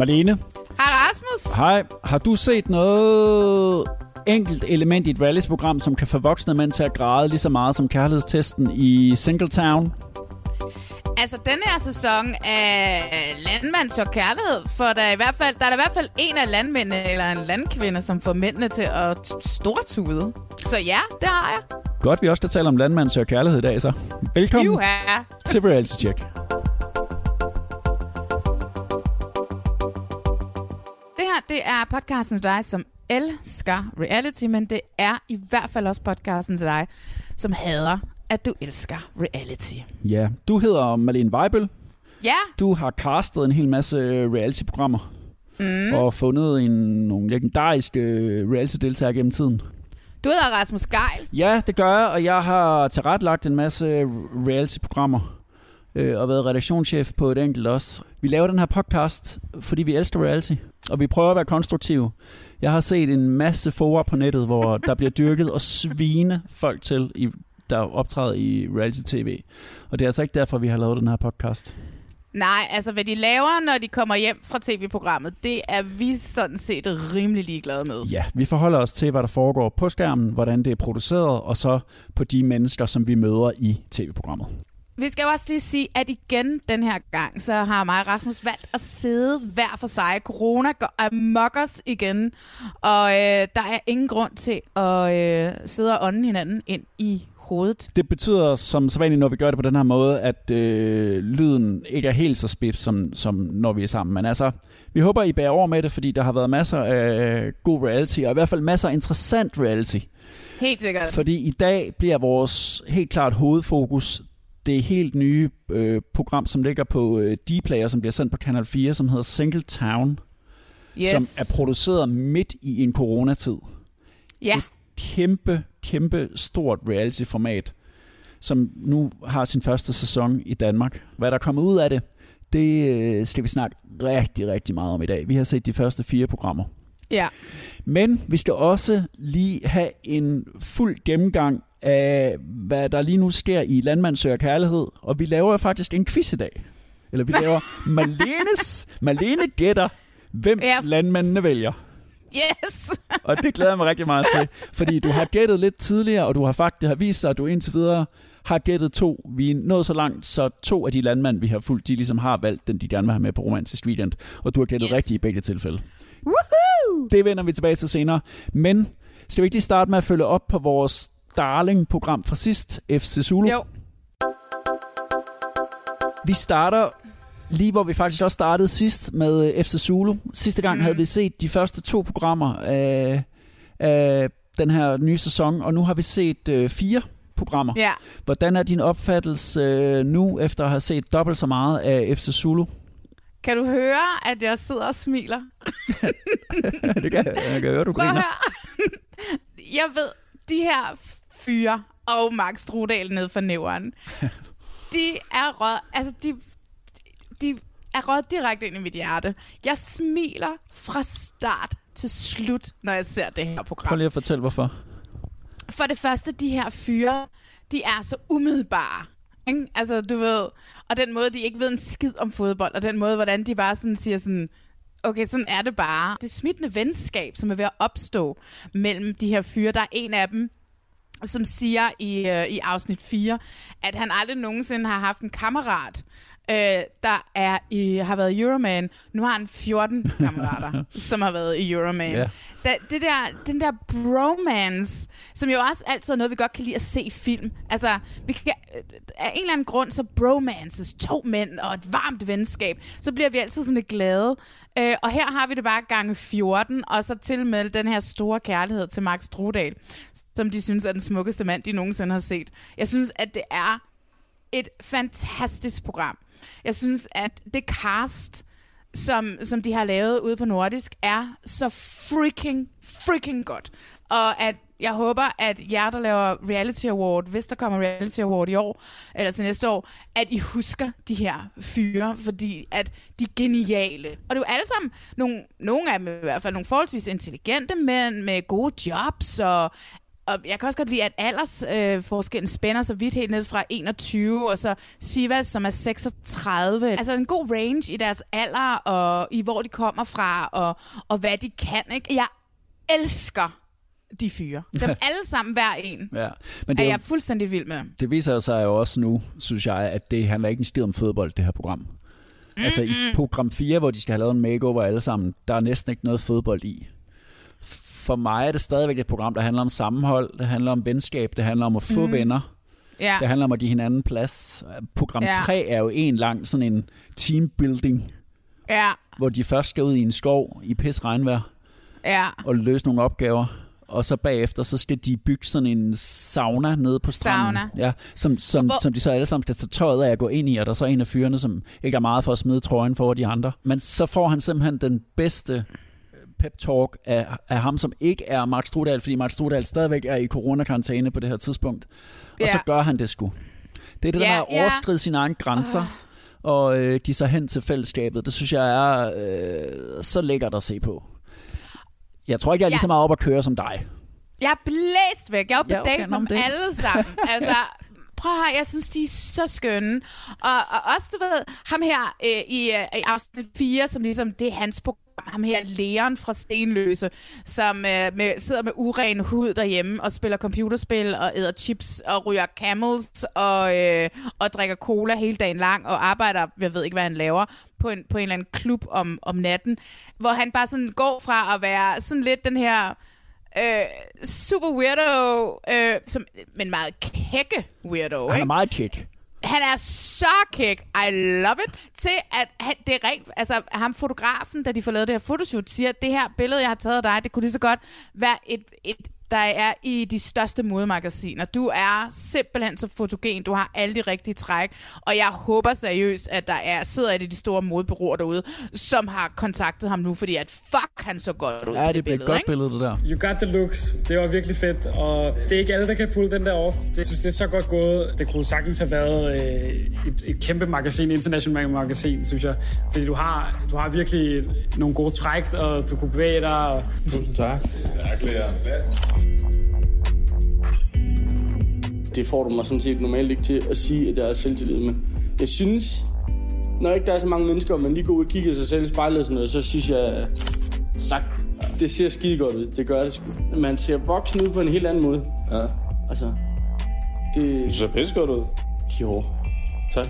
Marlene, Hej Rasmus. hej. Har du set noget enkelt element i et rallies-program, som kan få voksne mænd til at græde lige så meget som kærlighedstesten i Singletown? Altså, denne her sæson af Landmand så kærlighed, for der er, i hvert fald, der er i hvert fald en af landmændene, eller en landkvinde, som får mændene til at stortude. Så ja, det har jeg. Godt, vi også skal tale om landmand søger kærlighed i dag, så. Velkommen Juha. til Reality Check. Det er podcasten til dig, som elsker reality, men det er i hvert fald også podcasten til dig, som hader, at du elsker reality. Ja, du hedder Malene Weibel. Ja, Du har castet en hel masse reality-programmer. Mm. Og fundet en, nogle legendariske reality-deltagere gennem tiden. du hedder Rasmus Geil. Ja, det gør jeg, og jeg har tilrettelagt en masse reality-programmer. Øh, og været redaktionschef på et enkelt også. Vi laver den her podcast, fordi vi elsker reality. Og vi prøver at være konstruktive. Jeg har set en masse forer på nettet, hvor der bliver dyrket og svine folk til, i, der optræder i reality-tv. Og det er altså ikke derfor, vi har lavet den her podcast. Nej, altså hvad de laver, når de kommer hjem fra tv-programmet, det er vi sådan set rimelig ligeglade med. Ja, vi forholder os til, hvad der foregår på skærmen, hvordan det er produceret, og så på de mennesker, som vi møder i tv-programmet. Vi skal jo også lige sige, at igen den her gang, så har mig og Rasmus valgt at sidde hver for sig. Corona går amok os igen, og øh, der er ingen grund til at øh, sidde og ånde hinanden ind i hovedet. Det betyder som sædvanligt, når vi gør det på den her måde, at øh, lyden ikke er helt så spids, som, som når vi er sammen. Men altså, vi håber, I bærer over med det, fordi der har været masser af god reality, og i hvert fald masser af interessant reality. Helt sikkert. Fordi i dag bliver vores helt klart hovedfokus det helt nye øh, program, som ligger på øh, D-Player, som bliver sendt på Kanal 4, som hedder Single Town, Yes. som er produceret midt i en coronatid. ja. Kæmpe, kæmpe stort reality-format, som nu har sin første sæson i Danmark. Hvad der er kommet ud af det, det øh, skal vi snakke rigtig, rigtig meget om i dag. Vi har set de første fire programmer. ja. Men vi skal også lige have en fuld gennemgang af, hvad der lige nu sker i Landmand søger kærlighed. Og vi laver faktisk en quiz i dag. Eller vi laver Marlenes, Marlene gætter, hvem Ja. landmændene vælger. Yes! Og det glæder jeg mig rigtig meget til. Fordi du har gættet lidt tidligere, og du har faktisk det har vist sig, at du indtil videre har gættet to. Vi er nået så langt, så to af de landmænd, vi har fulgt, de ligesom har valgt den, de gerne vil have med på Romantisk Weekend. Og du har gættet yes. rigtigt i begge tilfælde. Woohoo! Det vender vi tilbage til senere. Men skal vi ikke lige starte med at følge op på vores darling-program fra sidst, FC Zulu? Jo. Vi starter lige hvor vi faktisk også startede sidst med øh, FC Zulu. Sidste gang mm. havde vi set de første to programmer af, af den her nye sæson, og nu har vi set øh, fire programmer. Ja. Hvordan er din opfattelse øh, nu, efter at have set dobbelt så meget af FC Zulu? Kan du høre, at jeg sidder og smiler? det kan jeg kan høre, du griner. Jeg ved, de her fyre og Max Strudal ned for næveren, de er rød, altså de, de er rød direkte ind i mit hjerte. Jeg smiler fra start til slut, når jeg ser det her Prøv program. lige at fortælle, hvorfor. For det første, de her fyre, de er så umiddelbare. Ikke? Altså, du ved, og den måde, de ikke ved en skid om fodbold, og den måde, hvordan de bare sådan siger sådan, okay, sådan er det bare. Det smittende venskab, som er ved at opstå mellem de her fyre, der er en af dem, som siger i, øh, i afsnit 4, at han aldrig nogensinde har haft en kammerat, øh, der er i, har været i Euroman. Nu har han 14 kammerater, som har været i Euroman. Ja. Da, det der, den der bromance, som jo også altid er noget, vi godt kan lide at se i film. Altså, vi kan, øh, af en eller anden grund, så bromances, to mænd og et varmt venskab, så bliver vi altid sådan lidt glade. Øh, og her har vi det bare gange 14, og så tilmed den her store kærlighed til Max Strudal, som de synes er den smukkeste mand, de nogensinde har set. Jeg synes, at det er et fantastisk program. Jeg synes, at det cast, som, som de har lavet ude på Nordisk, er så freaking, freaking godt. Og at jeg håber, at jer, der laver Reality Award, hvis der kommer Reality Award i år, eller til næste år, at I husker de her fyre, fordi at de er geniale. Og det er jo alle sammen, nogle, nogle af dem i hvert fald, nogle forholdsvis intelligente mænd med gode jobs, og og jeg kan også godt lide, at aldersforskellen øh, spænder så vidt helt ned fra 21, og så Sivas, som er 36. Altså en god range i deres alder, og i hvor de kommer fra, og, og hvad de kan. Ikke? Jeg elsker de fyre. Dem alle sammen, hver en, Ja. Men det, er er jeg jo, fuldstændig vild med. det viser sig jo også nu, synes jeg, at det handler ikke en skid om fodbold, det her program. Mm-hmm. Altså i program 4, hvor de skal have lavet en makeover alle sammen, der er næsten ikke noget fodbold i. For mig er det stadigvæk et program, der handler om sammenhold, det handler om venskab, det handler om at få mm. venner, Ja, det handler om at give hinanden plads. Program Ja. 3 er jo en lang sådan en teambuilding, ja, hvor de først skal ud i en skov i pis regnvejr ja. og løse nogle opgaver. Og så bagefter, så skal de bygge sådan en sauna nede på stranden. Sauna. Ja, som, som, Hvor- som de så alle sammen skal tage tøjet af at gå ind i, og der er så en af fyrene, som ikke er meget for at smide trøjen for de andre. Men så får han simpelthen den bedste pep-talk af, af ham, som ikke er Mark Strudal, fordi Mark Strudal stadigvæk er i coronakarantæne på det her tidspunkt. Og Ja. så gør han det sgu. Det er det, der Ja, med at ja. overskride sine egne grænser, og øh, give sig hen til fællesskabet. Det synes jeg er øh, så lækkert at se på. Jeg tror ikke, jeg er lige Ja. så meget op at køre som dig. Jeg er blæst væk. Jeg er på Ja, okay, date med dem alle sammen. Altså, prøv høre, jeg synes, de er så skønne. Og, og også, du ved, ham her øh, i, øh, i afsnit 4, som ligesom, det er hans program, ham her Leon fra Stenløse, som øh, med, sidder med uren hud derhjemme og spiller computerspil og æder chips og ryger camels og, øh, og drikker cola hele dagen lang og arbejder, jeg ved ikke, hvad han laver, på en, på en eller anden klub om, om natten, hvor han bare sådan går fra at være sådan lidt den her øh, super weirdo, øh, som, men meget kække weirdo, Han er ikke? meget kick. Han er så kæk. I love it. Til at han, det er rent, altså ham fotografen, da de får lavet det her fotoshoot, siger, at det her billede, jeg har taget af dig, det kunne lige så godt være et, et der er i de største modemagasiner. Du er simpelthen så fotogen. Du har alle de rigtige træk. Og jeg håber seriøst, at der er, sidder et af de store modbureauer derude, som har kontaktet ham nu, fordi at fuck, han så godt ud Ja, på det bliver et godt ikke? billede, det der. You got the looks. Det var virkelig fedt, og det er ikke alle, der kan pulle den der off. Det, jeg synes, det er så godt gået. Det kunne sagtens have været øh, et, et kæmpe magasin, internationalt magasin, synes jeg. Fordi du har, du har virkelig nogle gode træk, og du kunne bevæge dig. Og... Tusind tak. Det får du mig sådan set normalt ikke til at sige, at jeg er selvtillid med. Jeg synes, når ikke der er så mange mennesker, og man lige går ud og kigger sig selv i spejlet og sådan noget, så synes jeg, sagt, det ser skide godt ud. Det gør det sgu. Man ser voksen ud på en helt anden måde. Ja. Altså, det... Du ser pisse godt ud. Jo. Tak.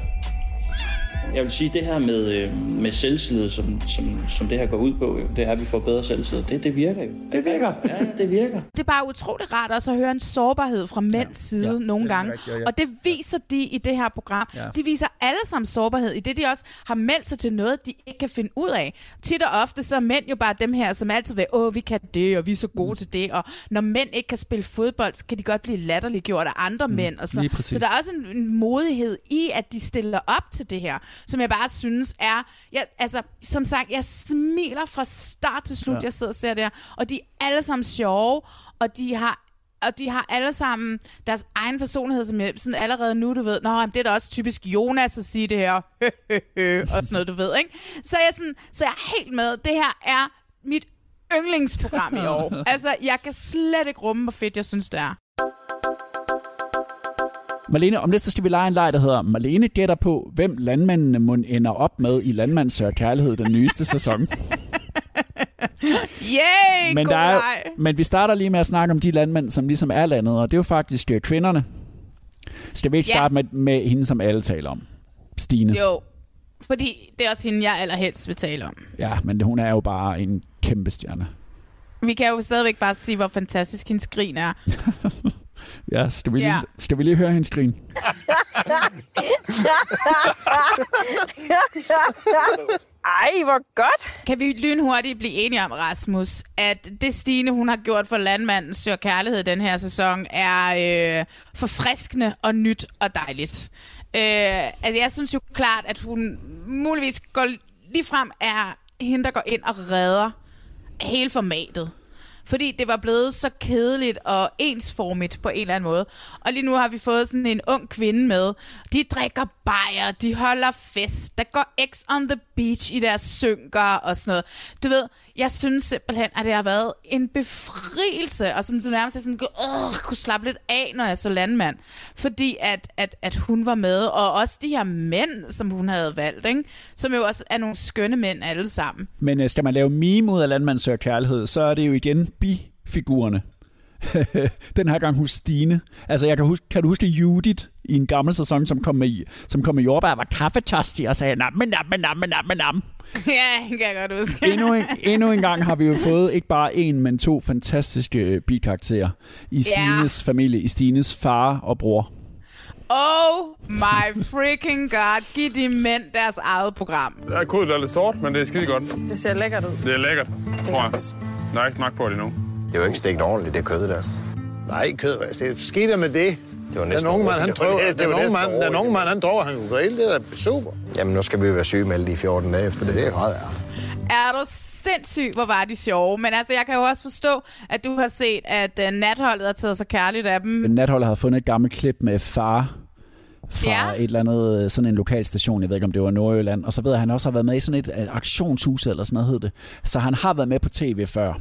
Jeg vil sige, det her med, øh, med selvtillid, som, som, som det her går ud på, jo, det er, at vi får bedre selvtillid. Det, det virker jo. Det virker. Ja, ja, det virker. det er bare utroligt rart også at høre en sårbarhed fra mænds ja, side ja, nogle gange. rigtigt, ja, ja. Og det viser de i det her program. Ja. De viser alle sammen sårbarhed i det, de også har meldt sig til noget, de ikke kan finde ud af. Tit og ofte så er mænd jo bare dem her, som altid vil, åh, vi kan det, og vi er så gode mm. til det. Og når mænd ikke kan spille fodbold, så kan de godt blive latterliggjort af andre mm. mænd. Og så. så der er også en, en modighed i, at de stiller op til det her, som jeg bare synes er... Jeg, altså, som sagt, jeg smiler fra start til slut, Ja. jeg sidder og ser det her. Og de er alle sammen sjove, og de har og de har alle sammen deres egen personlighed, som jeg sådan allerede nu, du ved, Nå, jamen, det er da også typisk Jonas at sige det her, og sådan noget, du ved, ikke? Så jeg, sådan, så jeg er helt med. Det her er mit yndlingsprogram i år. Altså, jeg kan slet ikke rumme, hvor fedt jeg synes, det er. Marlene, om lidt så skal vi lege en leg, der hedder Marlene gætter på, hvem landmændene må ender op med i Landmand Sør Kærlighed, den nyeste sæson. Yay, Men, der er, men vi starter lige med at snakke om de landmænd, som ligesom er landet, og det er jo faktisk øh, kvinderne. Skal vi ikke Ja. starte med, med hende, som alle taler om? Stine. Jo, fordi det er også hende, jeg allerhelst vil tale om. Ja, men hun er jo bare en kæmpe stjerne. Vi kan jo stadigvæk bare sige, hvor fantastisk hendes grin er. Ja, skal vi lige, Ja. skal vi lige høre hendes grin? Ej, hvor godt. Kan vi lynhurtigt blive enige om, Rasmus, at det Stine, hun har gjort for Landmanden Søger Kærlighed den her sæson, er øh, forfriskende og nyt og dejligt. Øh, altså, jeg synes jo klart, at hun muligvis går lige frem er hende, der går ind og redder hele formatet. Fordi det var blevet så kedeligt og ensformigt på en eller anden måde. Og lige nu har vi fået sådan en ung kvinde med. De drikker bajer, de holder fest, der går X on the beach i deres synker og sådan noget. Du ved, jeg synes simpelthen, at det har været en befrielse, og sådan, du nærmest sådan, øh, kunne slappe lidt af, når jeg så landmand. Fordi at, at, at hun var med, og også de her mænd, som hun havde valgt, ikke? som jo også er nogle skønne mænd alle sammen. Men øh, skal man lave meme ud af Landmand Søger Kærlighed, så er det jo igen bifigurerne. Den her gang hos Stine. Altså, jeg kan, huske, kan du huske Judith i en gammel sæson, som kom med, i- som kom med jordbær, var kaffetørstig og sagde, namme, namme, namme, namme, namme. ja, det kan jeg godt huske. Endnu en, endnu en gang har vi jo fået ikke bare en, men to fantastiske bikarakterer i Stines familie, i Stines far og bror. Oh my freaking god. Giv de mænd deres eget program. Der er kodet er lidt sort, men det er skide godt. Det ser lækkert ud. Det er lækkert, tror jeg. Der er ikke smagt på det endnu. Det er jo ikke stegt ordentligt, det kød der. Nej, kød. Altså, det sker der med det. Det var Den næsten unge mand, han overhovedet. Det var det den var unge mand, den unge mand, han tror, han kunne grille. Det er super. Jamen, nu skal vi jo være sygemeldte i 14 dage efter det. Det er ret, ja. Er du sindssyg, hvor var de sjove. Men altså, jeg kan jo også forstå, at du har set, at uh, natholdet har taget sig kærligt af dem. Natholdet har fundet et gammelt klip med far fra Ja. et eller andet, øh, sådan en lokalstation, jeg ved ikke om det var Nordjylland, og så ved jeg, at han også har været med i sådan et øh, aktionshus eller sådan noget hed det. Så han har været med på tv før.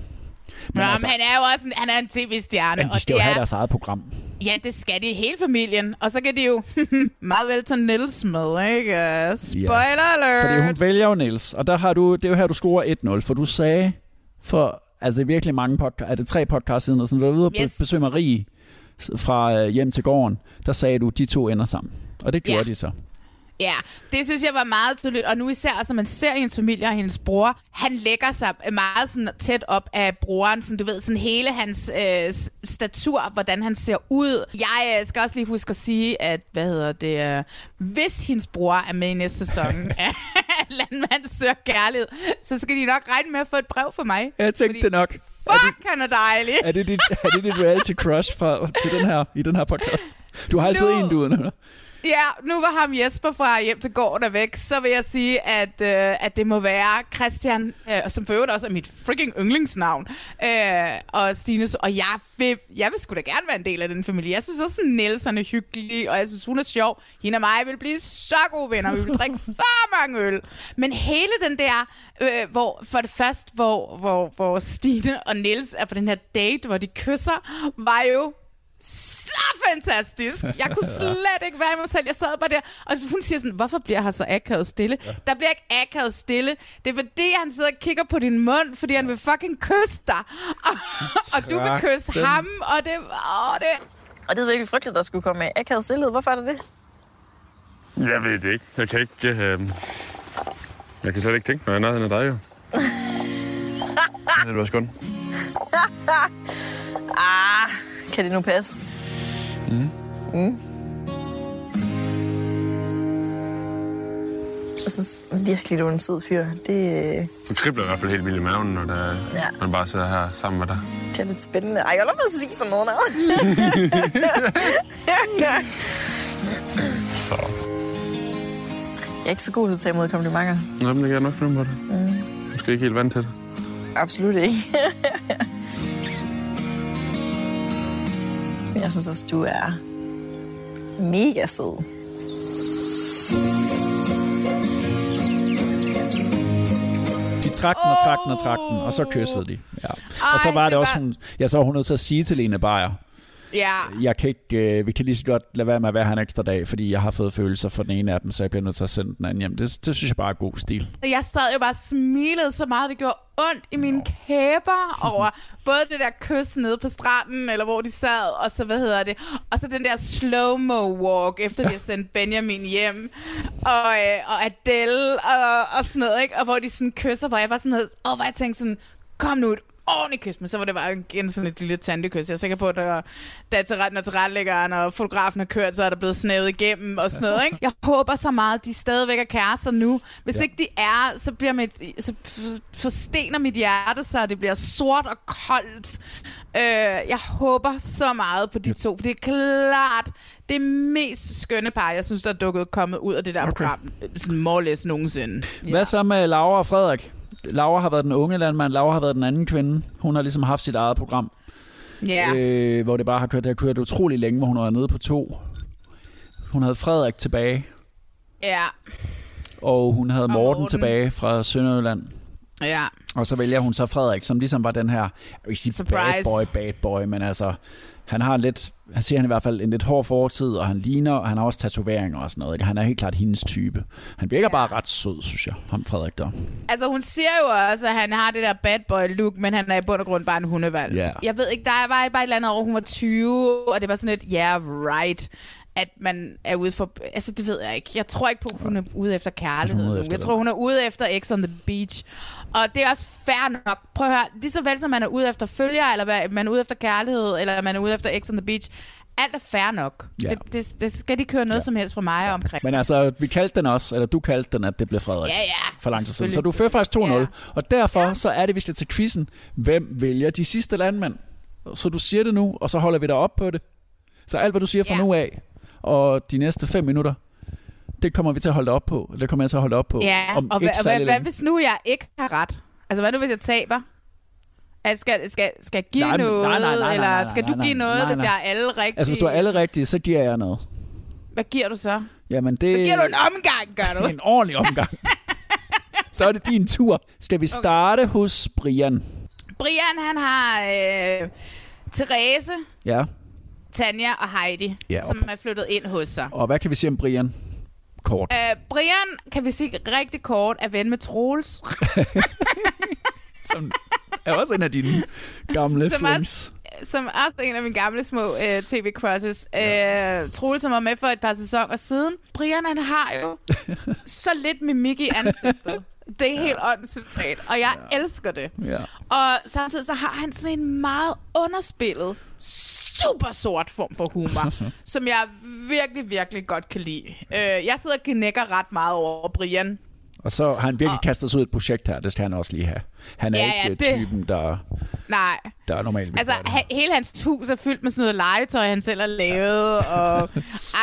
Men, altså- men han er jo også en, han er en tv-stjerne. Men de og skal det jo have er, deres eget program. Ja, det skal de hele familien. Og så kan de jo meget vel tage Niels med, ikke? Uh, spoiler alert! Fordi hun vælger jo Niels, og der har du, det er jo her, du scorer 1-0, for du sagde for, altså det er virkelig mange podcast, er det tre podcasts siden, og sådan, du var ude og Yes. besøge Marie fra øh, hjem til gården, der sagde du, de to ender sammen. Og det gjorde Ja. de så. Ja, det synes jeg var meget tydeligt. Og nu især, når man ser hendes familie og hendes bror, han lægger sig meget sådan tæt op af broren. Sådan, du ved, sådan hele hans øh, statur, hvordan han ser ud. Jeg øh, skal også lige huske at sige, at, hvad hedder det, øh, hvis hendes bror er med i næste sæson af Landmand søger kærlighed, så skal de nok regne med at få et brev fra mig. Jeg tænkte det nok. Fuck, han er dejlig. Er det dit, er det dit reality crush fra, til den her, i den her podcast? Du har altid Nu- en, du er Ja, nu var ham Jesper fra hjem til gården er væk, så vil jeg sige, at, øh, at det må være Christian, øh, som for øvrigt også er mit freaking yndlingsnavn, øh, og Stines, og jeg vil, jeg vil sgu da gerne være en del af den familie. Jeg synes også, at Niels er hyggelig, og jeg synes, hun er sjov. Hende og mig vil blive så gode venner, vi vil drikke så mange øl. Men hele den der, øh, hvor for det første, hvor, hvor, hvor Stine og Niels er på den her date, hvor de kysser, var jo så fantastisk. Jeg kunne slet ikke være i mig selv. Jeg sad bare der, og hun siger sådan, hvorfor bliver han så akavet stille? Ja. Der bliver ikke akavet stille. Det er fordi, han sidder og kigger på din mund, fordi han vil fucking kysse dig. Og, og du vil kysse den. ham, og det... Åh, det Og det er virkelig frygteligt, der skulle komme af akavet stillhed. Hvorfor er det det? Jeg ved det ikke. Jeg kan ikke... Øh... Jeg kan slet ikke tænke mig nærheden af dig, jo. Det var skønt. ah, kan det nu passe? Mm. Mm. Jeg synes virkelig, du er en sød fyr. Det, øh, Du kribler i hvert fald helt vildt i maven, når der, Ja. man bare sidder her sammen med dig. det er lidt spændende. Ej, jeg med at sige sådan noget der. Så. jeg er ikke så god til at tage imod komplimenter. Nå, men det kan jeg nok finde på det. Mm. Du ikke helt vant til det. Absolut ikke. Men jeg synes også, du er mega sød. De trak den og trak den og trak den, og så kyssede de. Ja. Og så Ej, var det, det også, var- hun, ja, så var hun nødt til at sige til Lene Beyer, Ja. Jeg kan ikke, øh, vi kan lige så godt lade være med at være her en ekstra dag, fordi jeg har fået følelser for den ene af dem, så jeg bliver nødt til at sende den anden hjem. Det, det synes jeg bare er god stil. Jeg sad jo bare og smilede så meget, det gjorde ondt i mine kæber over både det der kys nede på stranden, eller hvor de sad, og så, hvad hedder det, og så den der slow-mo walk, efter de har sendt Benjamin hjem, og, øh, og Adele, og, og sådan noget, ikke? Og hvor de sådan kysser, hvor jeg bare sådan havde, og hvor jeg tænkte sådan, kom nu et ordentligt kys, men så var det bare igen sådan et lille tantekys. Jeg er sikker på, at der, da til når tilrettelæggeren og fotografen har kørt, så er der blevet snævet igennem og sådan noget. Ikke? Jeg håber så meget, at de stadigvæk er kærester nu. Hvis ja. ikke de er, så, bliver mit, så forstener mit hjerte og det bliver sort og koldt. Øh, jeg håber så meget på de to, for det er klart det mest skønne par, jeg synes, der er dukket kommet ud af det der okay. program, sådan more nogensinde. Ja. Hvad så med Laura og Frederik? Laura har været den unge landmand, Laura har været den anden kvinde. Hun har ligesom haft sit eget program. Ja. Øh, hvor det bare har kørt, det har kørt utrolig længe, hvor hun var nede på to. Hun havde Frederik tilbage. Ja. Og hun havde Morten, Morten tilbage fra Sønderjylland. Ja. Og så vælger hun så Frederik, som ligesom var den her, jeg vil sige Surprise. bad boy, bad boy, men altså, han har lidt, han siger han i hvert fald en lidt hård fortid, og han ligner, og han har også tatoveringer og sådan noget. Han er helt klart hendes type. Han virker ja. bare ret sød, synes jeg, ham Frederik der. Altså hun siger jo også, at han har det der bad boy look, men han er i bund og grund bare en hundevalg. Ja. Jeg ved ikke, der var bare et eller andet år, hun var 20, og det var sådan et, yeah, right at man er ude for... Altså, det ved jeg ikke. Jeg tror ikke på, at hun er ude efter kærlighed. Efter jeg tror, hun er ude efter X on the Beach. Og det er også fair nok. Prøv at høre. Lige så vel som man er ude efter følger, eller man er ude efter kærlighed, eller man er ude efter X on the Beach. Alt er fair nok. Ja. Det, det, det, skal de køre noget ja. som helst fra mig ja. omkring. Men altså, vi kaldte den også, eller du kaldte den, at det blev Frederik. Ja, ja. For lang tid siden. Så du fører faktisk 2-0. Ja. Og derfor ja. så er det, vi skal til quizzen. Hvem vælger de sidste landmænd? Så du siger det nu, og så holder vi dig op på det. Så alt, hvad du siger fra ja. nu af, og de næste fem minutter, det kommer vi til at holde op på. Det kommer jeg til at holde op på. Ja, om og hvad, hvad hvis nu jeg ikke har ret? Altså, hvad nu hvis jeg taber? Altså, skal, skal, skal jeg give nej, noget, nej, nej, nej, eller skal du give noget, nej, nej. hvis jeg er alle rigtige? Altså, hvis du er alle rigtige, så giver jeg noget. Hvad giver du så? Jamen, det... Så giver du en omgang, gør du? en ordentlig omgang. så er det din tur. Skal vi starte okay. hos Brian? Brian, han har øh, Therese. Ja. Tanja og Heidi, ja, som er flyttet ind hos sig. Og hvad kan vi sige om Brian? Kort. Uh, Brian, kan vi sige rigtig kort, er ven med Troels. som er også en af dine gamle som flames. Også, som også en af mine gamle små uh, tv-crosses. Ja. Uh, Troels, som var med for et par sæsoner siden. Brian, han har jo så lidt mimik i ansigtet. Det er ja. helt åndssvagt, og jeg ja. elsker det. Ja. Og samtidig så har han sådan en meget underspillet, super sort form for humor, som jeg virkelig, virkelig godt kan lide. Uh, jeg sidder og knækker ret meget over Brian. Og så har han virkelig og, kastet sig ud et projekt her, det skal han også lige have. Han er ja, ikke ja, det, typen, der, nej. der er normalt Altså, ha, hele hans hus er fyldt med sådan noget legetøj, han selv har lavet, og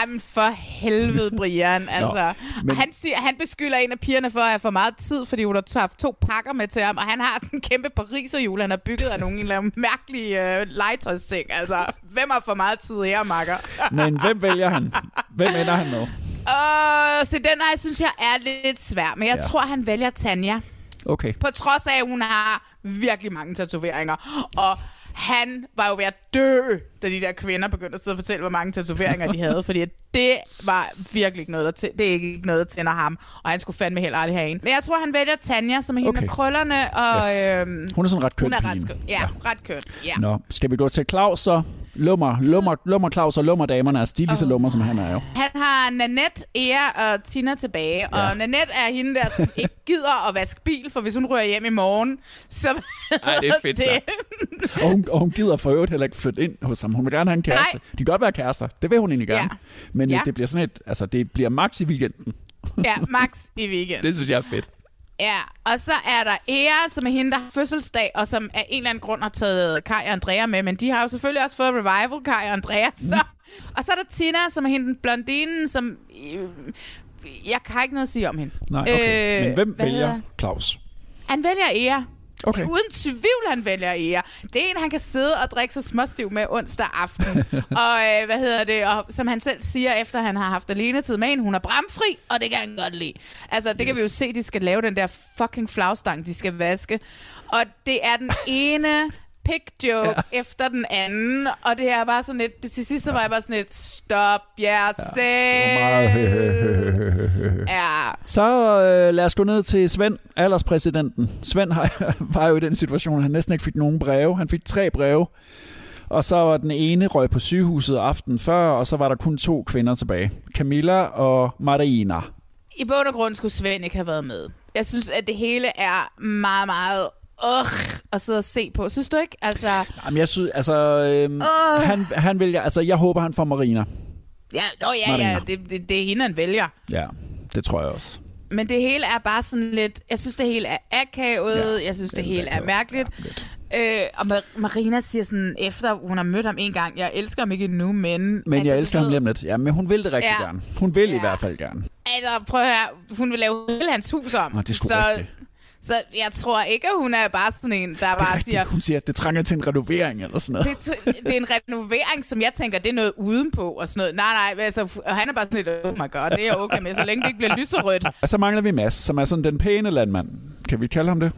ej, men for helvede, Brian. Altså, Nå, men... han, siger, han beskylder en af pigerne for at have for meget tid, fordi hun har haft to pakker med til ham, og han har sådan en kæmpe pariserhjul, han har bygget af nogle eller mærkelige øh, legetøjsting. Altså, hvem har for meget tid her, makker? men hvem vælger han? Hvem ender han med? Uh, så den her, synes jeg er lidt svær, men jeg ja. tror, han vælger Tanja. Okay. På trods af, at hun har virkelig mange tatoveringer. Og han var jo ved at dø, da de der kvinder begyndte at sidde og fortælle, hvor mange tatoveringer de havde. Fordi det var virkelig ikke noget, der det er ikke noget, der tænder ham. Og han skulle fandme heller aldrig have en. Men jeg tror, han vælger Tanja, som er hende okay. med krøllerne. Og, yes. øhm, hun er sådan ret køn. Hun er ret køn. Ja, ja, ret køn. Ja. Nå, skal vi gå til Claus så? Lummer, lummer, lummer Claus og lummer damerne. Altså, de er lige så oh. lummer, som han er jo. Han har Nanette, Ea og Tina tilbage. Ja. Og Nanette er hende der, som ikke gider at vaske bil, for hvis hun rører hjem i morgen, så... Ej, det er fedt det. og, hun, og hun gider for øvrigt heller ikke flytte ind hos ham. Hun vil gerne have en kæreste. Nej. De kan godt være kærester. Det vil hun egentlig gerne. Ja. Men ja. det bliver sådan et... Altså, det bliver max i weekenden. ja, max i weekenden. det synes jeg er fedt. Ja, og så er der Ea, som er hende, der har fødselsdag, og som af en eller anden grund har taget Kai og Andrea med, men de har jo selvfølgelig også fået revival, Kai og Andrea. Så. Mm. Og så er der Tina, som er hende, blondinen, som... Øh, jeg kan ikke noget at sige om hende. Nej, okay. Øh, men hvem vælger Claus? Han vælger Ea. Okay. Uden tvivl, han vælger Ea. Det er en, han kan sidde og drikke sig småstiv med onsdag aften. og øh, hvad hedder det? Og som han selv siger, efter han har haft alene tid med en, hun er bramfri, og det kan han godt lide. Altså, det yes. kan vi jo se, de skal lave den der fucking flagstang, de skal vaske. Og det er den ene pick joke ja. efter den anden, og det er bare sådan lidt, til sidst så var jeg bare sådan lidt, stop jer selv. Meget Ja. Så øh, lad os gå ned til Svend, alderspræsidenten. Svend har, var jo i den situation, at han næsten ikke fik nogen breve. Han fik tre breve. Og så var den ene røg på sygehuset aften før, og så var der kun to kvinder tilbage. Camilla og Marina. I bund og grund skulle Svend ikke have været med. Jeg synes, at det hele er meget, meget øh, at sidde og se på. Synes du ikke? Altså, Jamen, jeg synes, altså, øhm, Åh. han, han vil, altså, jeg håber, han får Marina. ja, nå, ja, ja, Marina. det, det, det er hende, han vælger. Ja, det tror jeg også. Men det hele er bare sådan lidt... Jeg synes, det hele er akavet. Ja, jeg synes, det, hele er mærkeligt. Ja, øh, og Mar- Marina siger sådan, efter hun har mødt ham en gang, jeg elsker ham ikke nu, men... Men altså, jeg elsker ham lige om lidt. Ja, men hun vil det rigtig Ja. gerne. Hun vil i hvert fald gerne. Altså, prøv at høre, hun vil lave hele hans hus om. Nå, det er så, rigtigt. Så jeg tror ikke, at hun er bare sådan en, der bare siger... Hun siger, at det trænger til en renovering eller sådan noget. Det, det er en renovering, som jeg tænker, det er noget udenpå og sådan noget. Nej, nej, altså, og han er bare sådan lidt, oh my god, det er okay med, så længe det ikke bliver lyserødt. Og så mangler vi Mads, som er sådan den pæne landmand. Kan vi kalde ham det?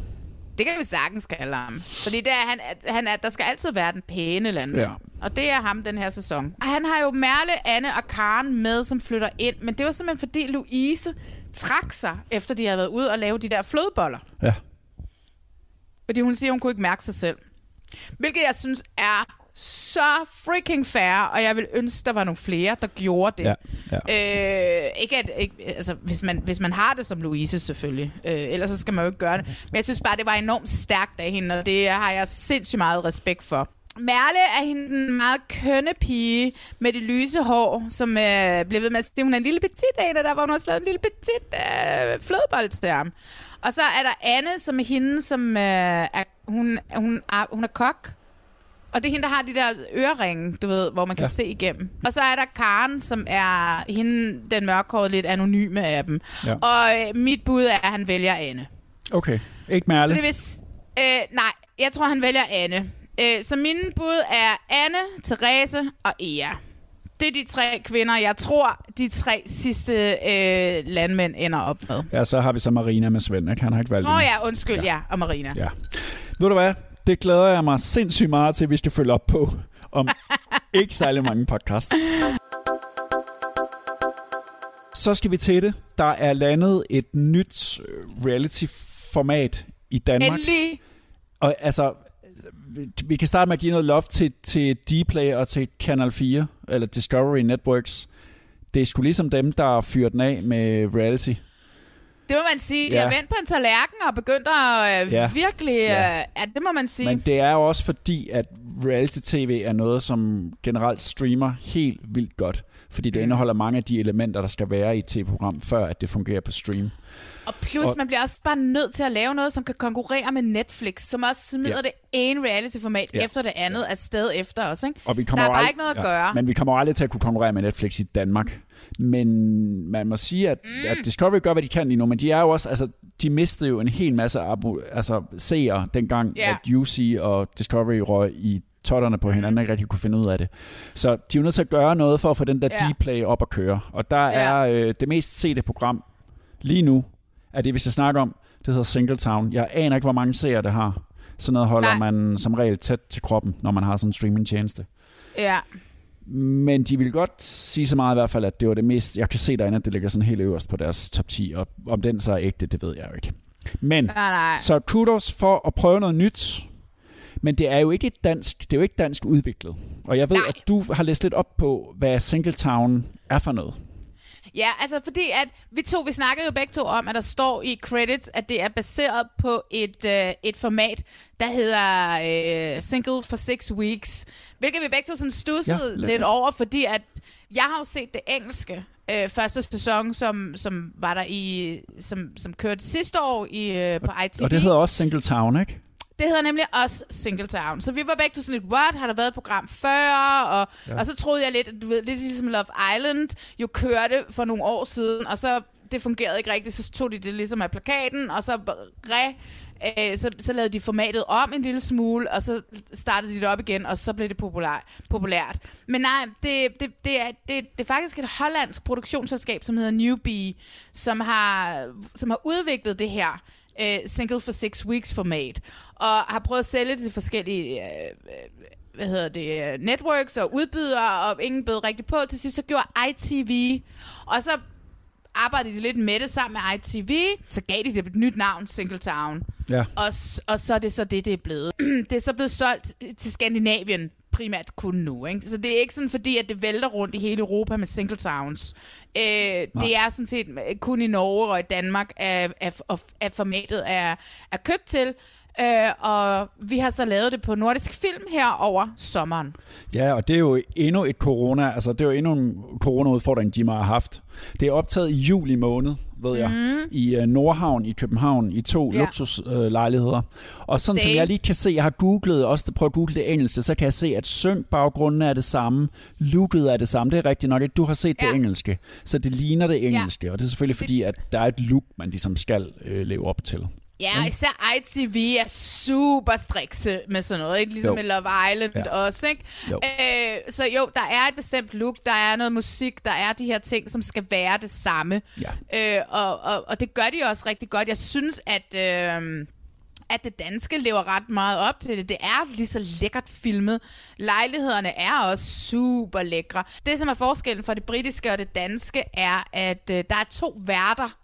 Det kan vi sagtens kalde ham. Fordi det er, han, at han er, der skal altid være den pæne landmand. Ja. Og det er ham den her sæson. Og han har jo Merle, Anne og Karen med, som flytter ind. Men det var simpelthen fordi Louise trak sig, efter de havde været ude og lave de der flødeboller. Ja. Fordi hun siger, hun kunne ikke mærke sig selv. Hvilket jeg synes er så freaking fair, og jeg vil ønske, der var nogle flere, der gjorde det. Ja, ja. Øh, ikke at, ikke, altså, hvis, man, hvis man har det som Louise selvfølgelig. Øh, ellers så skal man jo ikke gøre det. Men jeg synes bare, det var enormt stærkt af hende, og det har jeg sindssygt meget respekt for. Merle er hende den meget kønne pige med det lyse hår, som øh, blev ved med at sige, hun er en lille petit en, og der var hun også lavet en lille petit øh, flødebold til ham. Og så er der Anne, som er hende, som øh, er, hun, hun, er, hun er kok. Og det er hende, der har de der øreringe, du ved, hvor man kan ja. se igennem. Og så er der Karen, som er hende, den mørkhårede, lidt anonyme af dem. Ja. Og øh, mit bud er, at han vælger Anne. Okay, ikke Merle. Så det vil, øh, nej, jeg tror, han vælger Anne. Øh, så mine bud er Anne, Therese og Ea. Det er de tre kvinder, jeg tror, de tre sidste øh, landmænd ender op med. Ja, så har vi så Marina med Svend, ikke? Han har ikke valgt Åh oh, ja, undskyld, ja. ja, og Marina. Ja. Ved du hvad? Det glæder jeg mig sindssygt meget til, hvis du følger op på om ikke særlig mange podcasts. Så skal vi til det. Der er landet et nyt øh, reality-format i Danmark. Endelig. Og altså, vi kan starte med at give noget love til, til Dplay og til Kanal 4, eller Discovery Networks. Det er sgu ligesom dem, der fyrer den af med reality. Det må man sige. De Ja. har vendt på en tallerken og begyndt at øh, Ja. virkelig... Øh, Ja. ja, det må man sige. Men det er jo også fordi, at reality-tv er noget, som generelt streamer helt vildt godt. Fordi Mm. det indeholder mange af de elementer, der skal være i et tv-program, før at det fungerer på stream. Og plus, Og- man bliver også bare nødt til at lave noget, som kan konkurrere med Netflix, som også smider Ja. ja. det ene reality-format Ja. ja. efter det andet afsted efter os. Ikke? Og vi Der kommer er jo bare ald- ikke noget at gøre. Men vi kommer aldrig til at kunne konkurrere med Netflix i Danmark. Men man må sige, at, mm. at Discovery gør, hvad de kan lige nu, men de er jo også, altså, de mistede jo en hel masse abo, altså, seere dengang, Ja. at UC og Discovery røg i totterne på hinanden, og ikke rigtig kunne finde ud af det. Så de er jo nødt til at gøre noget for at få den der Ja. Dplay op at køre. Og der Ja. er øh, det mest sete program lige nu, er det, vi skal snakke om. Det hedder Singletown. Jeg aner ikke, hvor mange seere det har. Sådan noget holder Nej. man som regel tæt til kroppen, når man har sådan en streamingtjeneste. Ja. Men de vil godt sige så meget i hvert fald, at det var det mest... Jeg kan se derinde, at det ligger sådan helt øverst på deres top 10, og om den så er ægte, det ved jeg jo ikke. Men, Nej, nej. så kudos for at prøve noget nyt. Men det er jo ikke et dansk, det er jo ikke dansk udviklet. Og jeg ved, Nej. at du har læst lidt op på, hvad Singletown er for noget. Ja, altså fordi at vi to, vi snakkede jo begge to om, at der står i credits, at det er baseret på et, øh, et format, der hedder øh, Single for Six Weeks. Hvilket vi begge to sådan stussede Ja, lidt over, fordi at jeg har jo set det engelske øh, første sæson, som, som var der i, som, som kørte sidste år i, øh, på ITV. Og det hedder også Singletown, ikke? Det hedder nemlig også Singletown. Så vi var begge to sådan lidt, what, har der været et program før? Og, Ja. og så troede jeg lidt, du ved, lidt ligesom Love Island jo kørte for nogle år siden, og så det fungerede ikke rigtigt, så tog de det ligesom af plakaten, og så re, øh, så, så lavede de formatet om en lille smule, og så startede de det op igen, og så blev det populær, populært. Men nej, det, det, det, er, det, det er faktisk et hollandsk produktionsselskab, som hedder Newbie, som har, som har udviklet det her øh, single for six weeks format, og har prøvet at sælge det til forskellige øh, øh hvad hedder det, øh, networks og udbydere, og ingen bød rigtig på. Til sidst så gjorde ITV, og så arbejdede de lidt med det sammen med ITV, så gav de det et nyt navn, Singletown. Ja. Og, og så er det så det, det er blevet. det er så blevet solgt til Skandinavien primært kun nu. Ikke? Så det er ikke sådan fordi, at det vælter rundt i hele Europa med singletowns. Øh, det er sådan set kun i Norge og i Danmark, at, at, at formatet er, er købt til. Øh, og vi har så lavet det på Nordisk Film her over sommeren. Ja, og det er jo endnu et corona, altså det er jo endnu en corona-udfordring, Jimmer har haft. Det er optaget i juli måned, ved jeg, Mhm. i uh, Nordhavn i København, i to Ja. luksuslejligheder. og sådan som Stay. jeg lige kan se, jeg har googlet, også prøvet at google det engelske, så kan jeg se, at synk-baggrunden er det samme, looket er det samme. Det er rigtigt nok, at du har set. Ja. det engelske, så det ligner det engelske, ja. og det er selvfølgelig fordi, at der er et look, man ligesom skal øh, leve op til. Ja, især ITV er super strikse med sådan noget, ikke? Ligesom Jo. i Love Island Ja. ja. også, ikke? Jo. Øh, så jo, der er et bestemt look, der er noget musik, der er de her ting, som skal være det samme. Ja. Øh, og, og, og det gør de også rigtig godt. Jeg synes, at... Øh, at det danske lever ret meget op til det. Det er lige så lækkert filmet. Lejlighederne er også super lækre. Det, som er forskellen for det britiske og det danske, er, at øh, der er to værter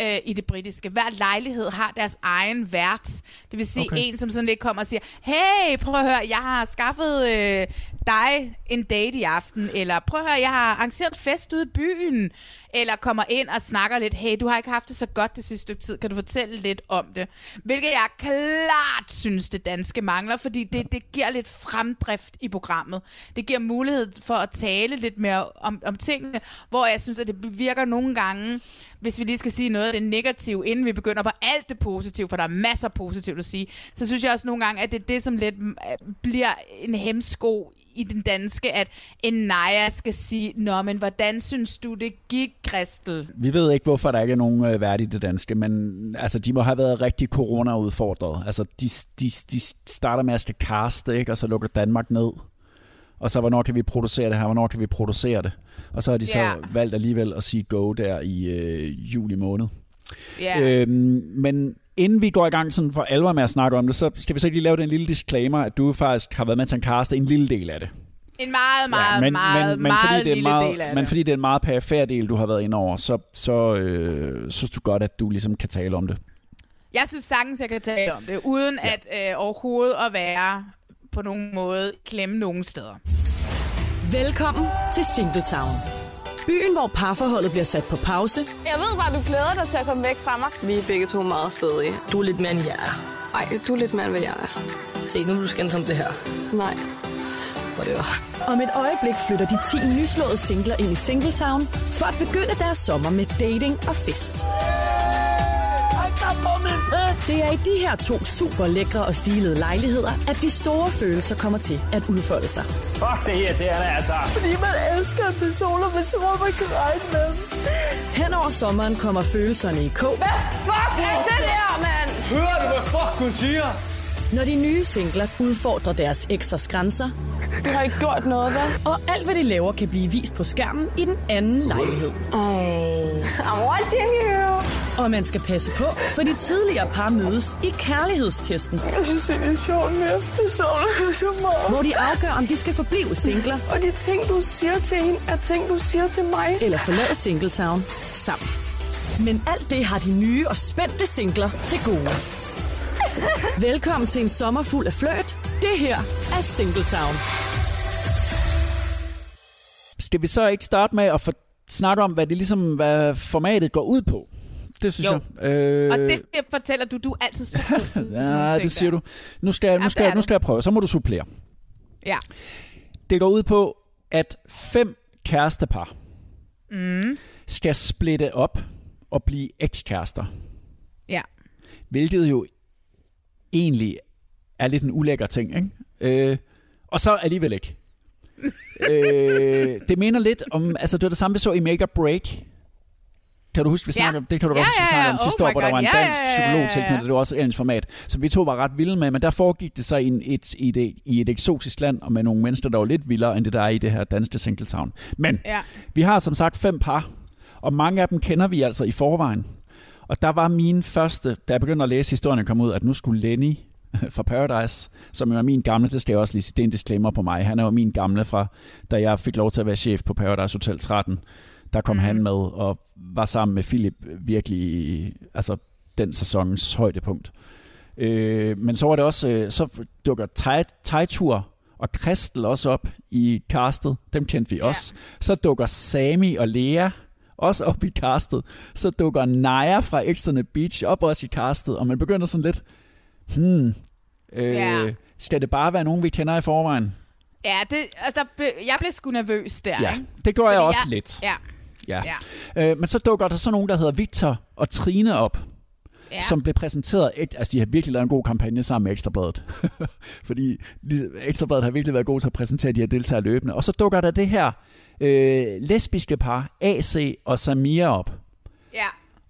øh, i det britiske. Hver lejlighed har deres egen vært. Det vil sige Okay. en, som sådan lidt kommer og siger, hey, prøv at høre, jeg har skaffet øh, dig en date i aften, eller prøv at høre, jeg har arrangeret fest ude i byen, eller kommer ind og snakker lidt, hey, du har ikke haft det så godt det sidste stykke tid, kan du fortælle lidt om det? Hvilket jeg klart synes, det danske mangler, fordi det, det giver lidt fremdrift i programmet. Det giver mulighed for at tale lidt mere om, om tingene, hvor jeg synes, at det virker nogle gange, hvis vi lige skal sige noget af det negative, inden vi begynder på alt det positive, for der er masser af positivt at sige, så synes jeg også nogle gange, at det er det, som lidt mm, øh, bliver en hemsko i den danske, at en Naja skal sige, Nå, men hvordan synes du, det gik, Kristel? Vi ved ikke, hvorfor der ikke er nogen øh, i det danske, men altså, de må have været rigtig corona-udfordret. Altså, de, de, de starter med at skal kaste, ikke? og så lukker Danmark ned. Og så, hvornår kan vi producere det her? Hvornår kan vi producere det? Og så har de så Ja. valgt alligevel at sige go der i øh, juli måned. Ja. Øhm, men inden vi går i gang sådan for alvor med at snakke om det, så skal vi så lige lave den lille disclaimer, at du faktisk har været med til at caste en lille del af det. En meget, meget, men, meget, men, men meget fordi det er lille meget, del af Men det. fordi det er en meget perifær del, du har været inde over, så, så øh, synes du godt, at du ligesom kan tale om det. Jeg synes sagtens, jeg kan tale om det, uden ja. at øh, overhovedet at være på nogen måde klemme nogen steder. Velkommen til Singletown. Byen, hvor parforholdet bliver sat på pause. Jeg ved bare, du glæder dig til at komme væk fra mig. Vi er begge to meget stedige. Du er lidt mere end jeg er. Nej, du er lidt mere, end hvad jeg er. Se, nu vil du skændes om det her. Nej. Whatever. Om et øjeblik flytter de 10 nyslåede singler ind i Singletown for at begynde deres sommer med dating og fest. Det er i de her to super lækre og stilede lejligheder, at de store følelser kommer til at udfolde sig. Fuck, det irriterende, altså. Fordi man elsker en person, og man tror, man kan regne med. Hen over sommeren kommer følelserne i kog. Hvad fuck er det der, mand? Hører du, hvad fuck hun siger? Når de nye singler udfordrer deres eksers grænser. Du har ikke gjort noget, hvad? Og alt, hvad de laver, kan blive vist på skærmen i den anden lejlighed. I'm watching you. Og man skal passe på, for de tidligere par mødes i kærlighedstesten. Jeg synes, det er sjovt med. Jeg savner det så meget. Hvor de afgør, om de skal forblive singler. Og de ting, du siger til hende, er ting, du siger til mig. Eller forlade Singletown sammen. Men alt det har de nye og spændte singler til gode. Velkommen til en sommer fuld af fløjt. Det her er Singletown. Skal vi så ikke starte med at få snakke om, hvad det ligesom, hvad formatet går ud på? Det synes Jo. jeg. Øh, Og det, det fortæller du, du er altid så god Ja, det siger der. du. Nu skal, jeg, nu, skal, jeg, nu skal jeg prøve, så må du supplere. Ja. Det går ud på, at fem kærestepar Mm. skal splitte op og blive ekskærester. Ja. Hvilket jo egentlig er lidt en ulækker ting, ikke? Øh, og så alligevel ikke. øh, det minder lidt om, altså det var det samme, vi så i Make or Break. Kan du huske, vi snakkede om, det kan du Ja, huske, vi snakkede ja. om Oh sidste my år, hvor der var en dansk ja, psykolog tilknyttet, det var også engelsk format, som vi to var ret vilde med, men der foregik det så i, en, et, i, et, i et eksotisk land, og med nogle mennesker, der var lidt vildere, end det der er i det her danske Singletown. Men Ja. vi har som sagt fem par, og mange af dem kender vi altså i forvejen. Og der var min første, da jeg begyndte at læse historien kom ud, at nu skulle Lenny fra Paradise, som er min gamle, det skal jeg også lige sige, det er en disclaimer på mig. Han er jo min gamle fra, da jeg fik lov til at være chef på Paradise Hotel 13. Der kom mm. han med og var sammen med Philip virkelig, altså den sæsons højdepunkt. Øh, men så var det også, øh, så dukker Tejtur og Kristel også op i castet. Dem kendte vi også. Ja. Så dukker Sami og Lea også op i castet. Så dukker Naya fra Externe Beach op også i castet, og man begynder sådan lidt, hmm, øh, ja. skal det bare være nogen, vi kender i forvejen? Ja, det, der, jeg blev sgu nervøs der. Ja, det gør jeg også jeg, lidt. Ja. Ja. ja. Øh, men så dukker der så nogen, der hedder Victor og Trine op, ja. som blev præsenteret. Altså, de har virkelig lavet en god kampagne sammen med Ekstrabladet. Fordi Ekstrabladet har virkelig været god til at præsentere de her deltagere løbende. Og så dukker der det her øh, lesbiske par, AC og Samia op. Ja.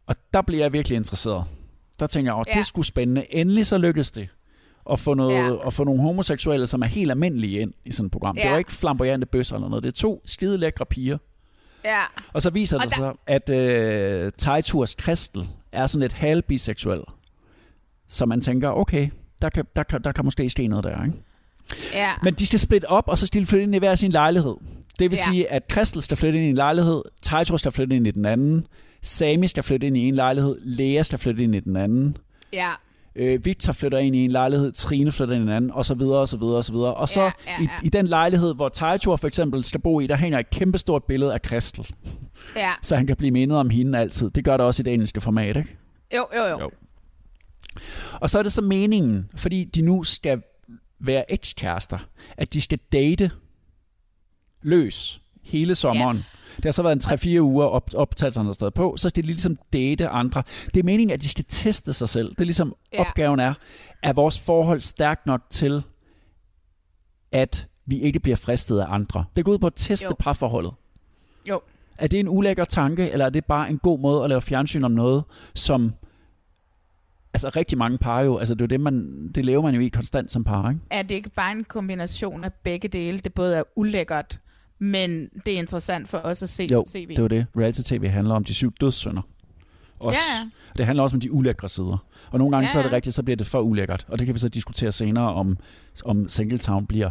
Og der bliver jeg virkelig interesseret. Der tænker jeg, åh, ja. det skulle spændende. Endelig så lykkedes det at få, noget, ja. at få nogle homoseksuelle, som er helt almindelige ind i sådan et program. Ja. Det var ikke flamboyante bøsser eller noget. Det er to skide lækre piger. Ja. Og så viser og det der... sig, at øh, Tejturs Kristel er sådan lidt halvbiseksuel. Så man tænker, okay, der kan, der, kan, der kan måske ske noget der, ikke? Ja. Men de skal splitte op, og så skal de flytte ind i hver sin lejlighed. Det vil ja. sige, at Kristel skal flytte ind i en lejlighed, Tejtur skal flytte ind i den anden, Sami skal flytte ind i en lejlighed, Lea skal flytte ind i den anden. Ja. Øh, Victor flytter ind i en lejlighed, Trine flytter ind i en anden, og så videre, og så videre, og så videre. Og så ja, ja, ja. I, i den lejlighed, hvor Tejtur for eksempel skal bo i, der hænger et kæmpestort billede af Kristel. Ja. Så han kan blive mindet om hende altid. Det gør det også i det engelske format, ikke? Jo, jo, jo. jo. Og så er det så meningen, fordi de nu skal være ekskærester, at de skal date løs hele sommeren. Ja. Det har så været en 3-4 uger op, optagelserne der på, så skal de ligesom date andre. Det er meningen, at de skal teste sig selv. Det er ligesom ja. opgaven er, er vores forhold stærkt nok til, at vi ikke bliver fristet af andre. Det går ud på at teste jo. parforholdet. Jo. Er det en ulækker tanke, eller er det bare en god måde at lave fjernsyn om noget, som altså rigtig mange par jo, altså det er det, man, det lever man jo i konstant som par, ikke? Er det ikke bare en kombination af begge dele? Det både er ulækkert, men det er interessant for os at se jo, tv. det var det. Reality-tv handler om de syv dødssynder. Også. Ja, ja. Det handler også om de ulækre sider. Og nogle gange ja. så er det rigtigt, så bliver det for ulækkert. Og det kan vi så diskutere senere, om, om Singletown bliver.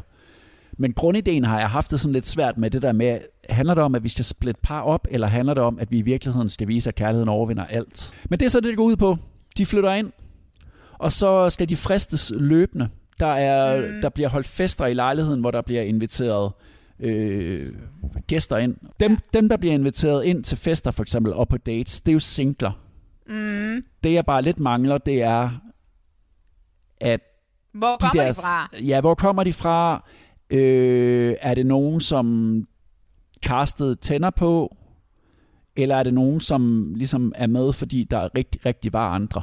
Men grundideen har jeg haft det sådan lidt svært med det der med, handler det om, at vi skal splitte par op, eller handler det om, at vi i virkeligheden skal vise, at kærligheden overvinder alt? Men det er så det, det går ud på. De flytter ind, og så skal de fristes løbende. Der, er, mm. der bliver holdt fester i lejligheden, hvor der bliver inviteret øh, gæster ind. Dem, ja. dem, der bliver inviteret ind til fester for eksempel, og på dates, det er jo singler. Mm. Det jeg bare lidt mangler, det er, at... Hvor kommer de, deres, de fra? Ja, hvor kommer de fra? Øh, er det nogen, som castet tænder på? Eller er det nogen, som ligesom er med, fordi der rigtig, rigtig var andre?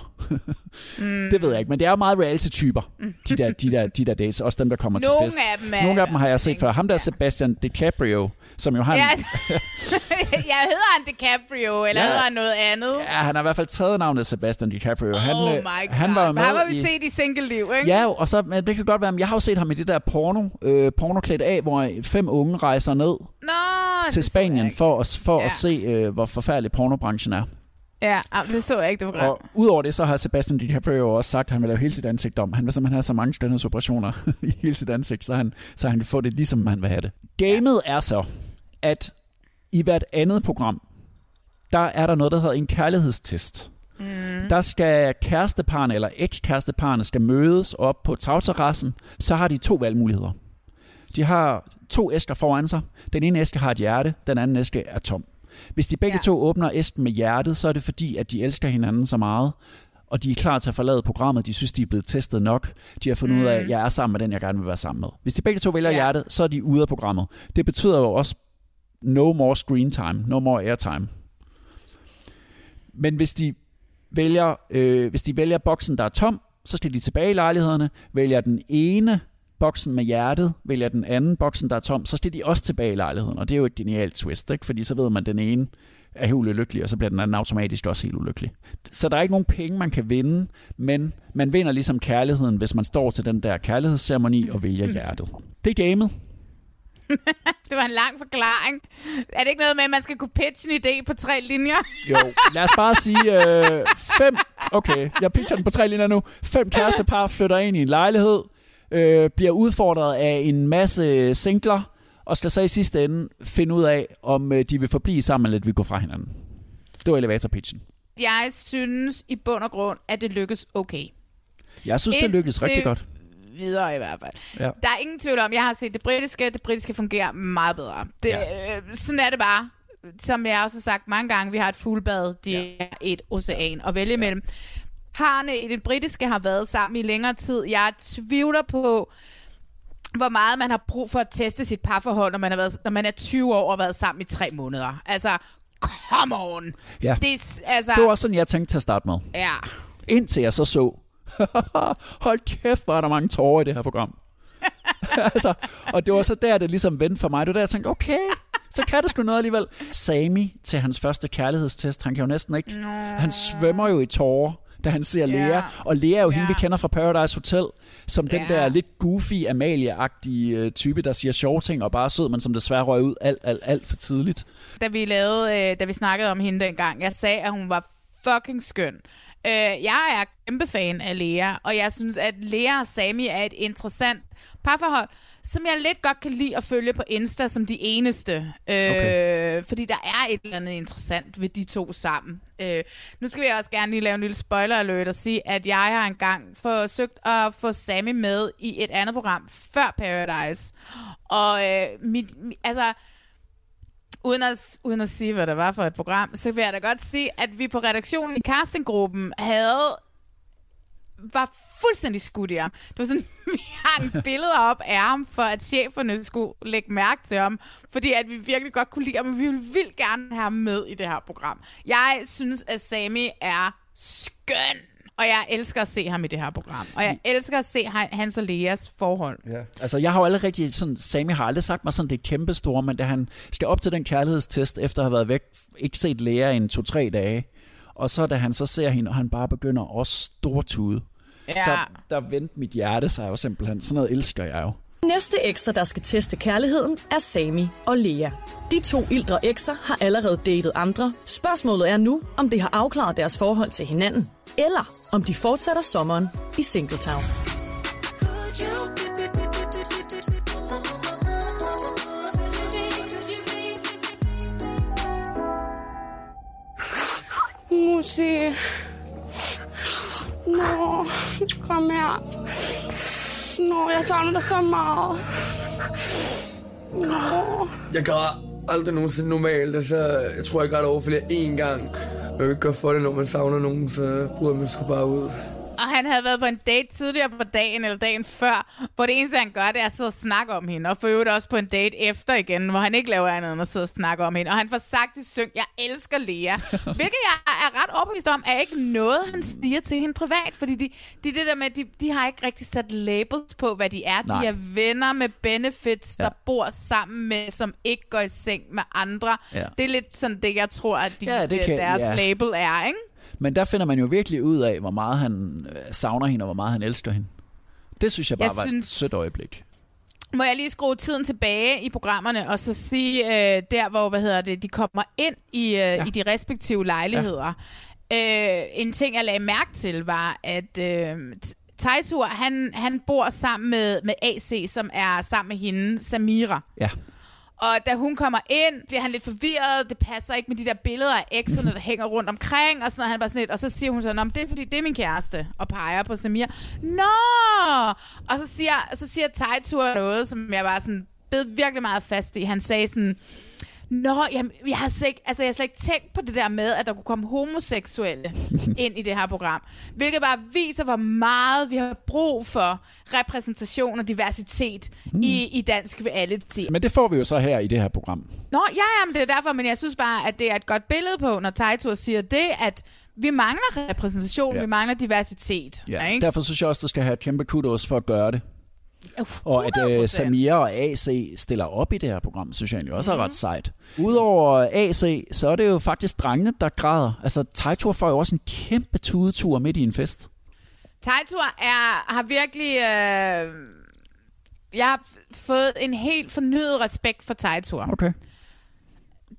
mm. Det ved jeg ikke, men det er jo meget reality-typer, de der, de, der, de der dates. Også dem, der kommer Nogle til fest. Af dem er, Nogle af dem har jeg set før. Ham der Sebastian DiCaprio, som jo har... Ja, jeg hedder han DiCaprio, eller ja. hedder han noget andet? Ja, han har i hvert fald taget navnet Sebastian DiCaprio. Oh han, my God. Han var med ham har vi i... set i single-liv, ikke? Ja, og så, men det kan godt være, men jeg har jo set ham i det der porno, øh, pornoklædt af, hvor fem unge rejser ned Nå, til Spanien for, at, for ja. at se, øh, hvor forfærdelig pornobranchen er. Ja, det så jeg ikke, det var Og udover det, så har Sebastian DiCaprio også sagt, at han vil lave hele sit ansigt om. Han vil simpelthen have så mange skønhedsoperationer i hele sit ansigt, så han, så han kan få det ligesom han vil have det. Gamet ja. er så, at i hvert andet program, der er der noget, der hedder en kærlighedstest. Mm. Der skal kæresteparne eller ekskæresteparne skal mødes op på tagterrassen. Så har de to valgmuligheder. De har to æsker foran sig. Den ene æske har et hjerte, den anden æske er tom. Hvis de begge ja. to åbner æsken med hjertet, så er det fordi, at de elsker hinanden så meget, og de er klar til at forlade programmet. De synes, de er blevet testet nok. De har fundet mm. ud af, at jeg er sammen med den, jeg gerne vil være sammen med. Hvis de begge to vælger ja. hjertet, så er de ude af programmet. Det betyder jo også no more screen time, no more airtime. Men hvis de vælger, øh, hvis de vælger boksen, der er tom, så skal de tilbage i lejlighederne, vælger den ene boksen med hjertet, vælger den anden boksen, der er tom, så skal de også tilbage i lejligheden. Og det er jo et genialt twist, ikke? fordi så ved man, at den ene er helt ulykkelig, og så bliver den anden automatisk også helt ulykkelig. Så der er ikke nogen penge, man kan vinde, men man vinder ligesom kærligheden, hvis man står til den der kærlighedsceremoni og vælger hjertet. Det er gamet. det var en lang forklaring. Er det ikke noget med, at man skal kunne pitche en idé på tre linjer? Jo, lad os bare sige øh, fem... Okay, jeg pitcher den på tre linjer nu. Fem kærestepar flytter ind i en lejlighed, øh, bliver udfordret af en masse singler, og skal så i sidste ende finde ud af, om øh, de vil forblive sammen, eller at vi går fra hinanden. Det var elevator-pitchen. Jeg synes i bund og grund, at det lykkes okay. Jeg synes, det lykkedes rigtig godt. videre i hvert fald. Ja. Der er ingen tvivl om, jeg har set det britiske. Det britiske fungerer meget bedre. Det, ja. øh, sådan er det bare. Som jeg også har sagt mange gange, vi har et fuglebad, de ja. er et ocean at vælge imellem. Parne i det britiske har været sammen i længere tid. Jeg tvivler på, hvor meget man har brug for at teste sit parforhold, når man, har været, når man er 20 år og været sammen i tre måneder. Altså, come on! Ja. Det, er- altså, Det var også sådan, jeg tænkte til at starte med. Ja. Indtil jeg så så, hold kæft, hvor er der mange tårer i det her program. altså, og det var så der, det ligesom vendte for mig. Det var der, jeg tænkte, okay, så kan det sgu noget alligevel. Sami til hans første kærlighedstest, han kan jo næsten ikke... Nå. Han svømmer jo i tårer, da han ser Ja. Lea. Og Lea er jo Ja. hende, vi kender fra Paradise Hotel, som den Ja. der lidt goofy, Amalie-agtige øh, type, der siger sjove ting og bare er sød, men som desværre røg ud alt, alt, alt for tidligt. da vi lavede, øh, da vi snakkede om hende dengang. Jeg sagde, at hun var fucking skøn. Øh, jeg er kæmpe fan af Lea, og jeg synes, at Lea og Sami er et interessant parforhold, som jeg lidt godt kan lide at følge på Insta som de eneste. Øh, okay. Fordi der er et eller andet interessant ved de to sammen. Øh, nu skal vi også gerne lige lave en lille spoiler alert og sige, at jeg har engang forsøgt at få Sami med i et andet program før Paradise. Og øh, mit, mit, altså, uden at, uden at sige, hvad det var for et program, så vil jeg da godt sige, at vi på redaktionen i castinggruppen havde var fuldstændig skudt i ham. Det var sådan, vi hang billeder op af ham, for at cheferne skulle lægge mærke til ham, fordi at vi virkelig godt kunne lide ham, og vi ville vildt gerne have ham med i det her program. Jeg synes, at Sami er skøn, og jeg elsker at se ham i det her program. Og jeg elsker at se han- hans og Leas forhold. Ja. Altså, jeg har jo aldrig rigtig, sådan, Sami har aldrig sagt mig sådan, det er kæmpe store, men da han skal op til den kærlighedstest, efter at have været væk, ikke set Lea i en to-tre dage, og så da han så ser hende, og han bare begynder at stortude, Ja. der, der vendte mit hjerte sig jo simpelthen. Sådan noget elsker jeg jo. Næste ekser, der skal teste kærligheden, er Sami og Lea. De to ildre ekser har allerede datet andre. Spørgsmålet er nu, om det har afklaret deres forhold til hinanden, eller om de fortsætter sommeren i Singletown. Musi. Nå, kom her tusind år. jeg savner dig så meget. Nå. Jeg græder aldrig nogensinde normalt. Altså, jeg tror, jeg græder over flere én gang. Jeg vil ikke gøre for det, når man savner nogen, så bryder man sig bare ud. Han havde været på en date tidligere på dagen eller dagen før, hvor det eneste, han gør, det er at sidde og snakke om hende. Og for øvrigt også på en date efter igen, hvor han ikke laver andet end at sidde og snakke om hende. Og han får sagt i synk, jeg elsker Lea. Hvilket jeg er ret overbevist om, er ikke noget, han siger til hende privat. Fordi de, de, det der med, de, de har ikke rigtig sat labels på, hvad de er. Nej. De er venner med benefits, Ja. der bor sammen med, som ikke går i seng med andre. Ja. Det er lidt sådan det, jeg tror, at de, Ja, det kan- deres ja. label er, ikke? Men der finder man jo virkelig ud af, hvor meget han øh, savner hende, og hvor meget han elsker hende. Det synes jeg bare Jeg var synes- et sødt øjeblik. Må jeg lige skrue tiden tilbage i programmerne, og så sige, øh, der hvor hvad hedder det, de kommer ind i, øh, ja. i de respektive lejligheder. Ja. Øh, en ting, jeg lagde mærke til, var, at øh, Tejtur, han, han bor sammen med, med AC, som er sammen med hende, Samira. Ja. Og da hun kommer ind, bliver han lidt forvirret. Det passer ikke med de der billeder af ekserne, der hænger rundt omkring. Og, sådan, noget. han bare sådan lidt, og så siger hun så, Nå, det er fordi, det er min kæreste. Og peger på Samir. Nå! Og så siger, så siger Tejtur noget, som jeg bare sådan bed virkelig meget fast i. Han sagde sådan, Nå, jamen, jeg har slet ikke, altså, jeg har slet ikke tænkt på det der med, at der kunne komme homoseksuelle ind i det her program. Hvilket bare viser, hvor meget vi har brug for repræsentation og diversitet mm. i, i dansk reality. Men det får vi jo så her i det her program. Nå, ja, ja, men det er derfor, men jeg synes bare, at det er et godt billede på, når Tejtur siger det, at vi mangler repræsentation, ja. Vi mangler diversitet. Ja. Ikke? Derfor synes jeg også, der skal have et kæmpe kudos for at gøre det. Og at 100%. uh, Samira og AC stiller op i det her program, synes jeg egentlig også er Mhm. ret sejt. Udover AC, så er det jo faktisk drengene, der græder. Altså, Tejtur får jo også en kæmpe tudetur midt i en fest. Tejtur er, har virkelig... Øh, jeg har fået en helt fornyet respekt for Tejtur. Okay.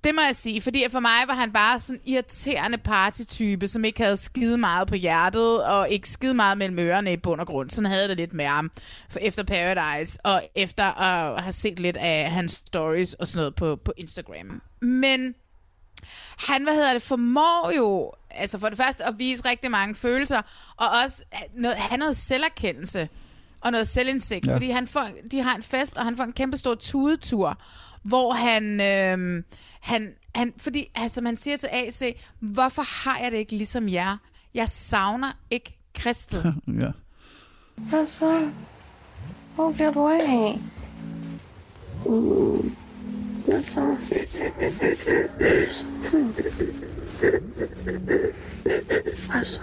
Det må jeg sige, fordi for mig var han bare sådan en irriterende partytype, som ikke havde skide meget på hjertet, og ikke skide meget mellem ørerne i bund og grund. Sådan havde det lidt med ham for efter Paradise, og efter at have set lidt af hans stories og sådan noget på, på Instagram. Men han, hvad hedder det, formår jo, altså for det første at vise rigtig mange følelser, og også noget, have noget selverkendelse og noget selvindsigt, ja. fordi han får, de har en fest, og han får en kæmpe stor tudetur, hvor han, øh, han, han, fordi altså man siger til AC, hvorfor har jeg det ikke ligesom jer? Jeg savner ikke Kristel. ja. Hvad så? Hvor bliver du af? Mm. Hvad så? Hvad så?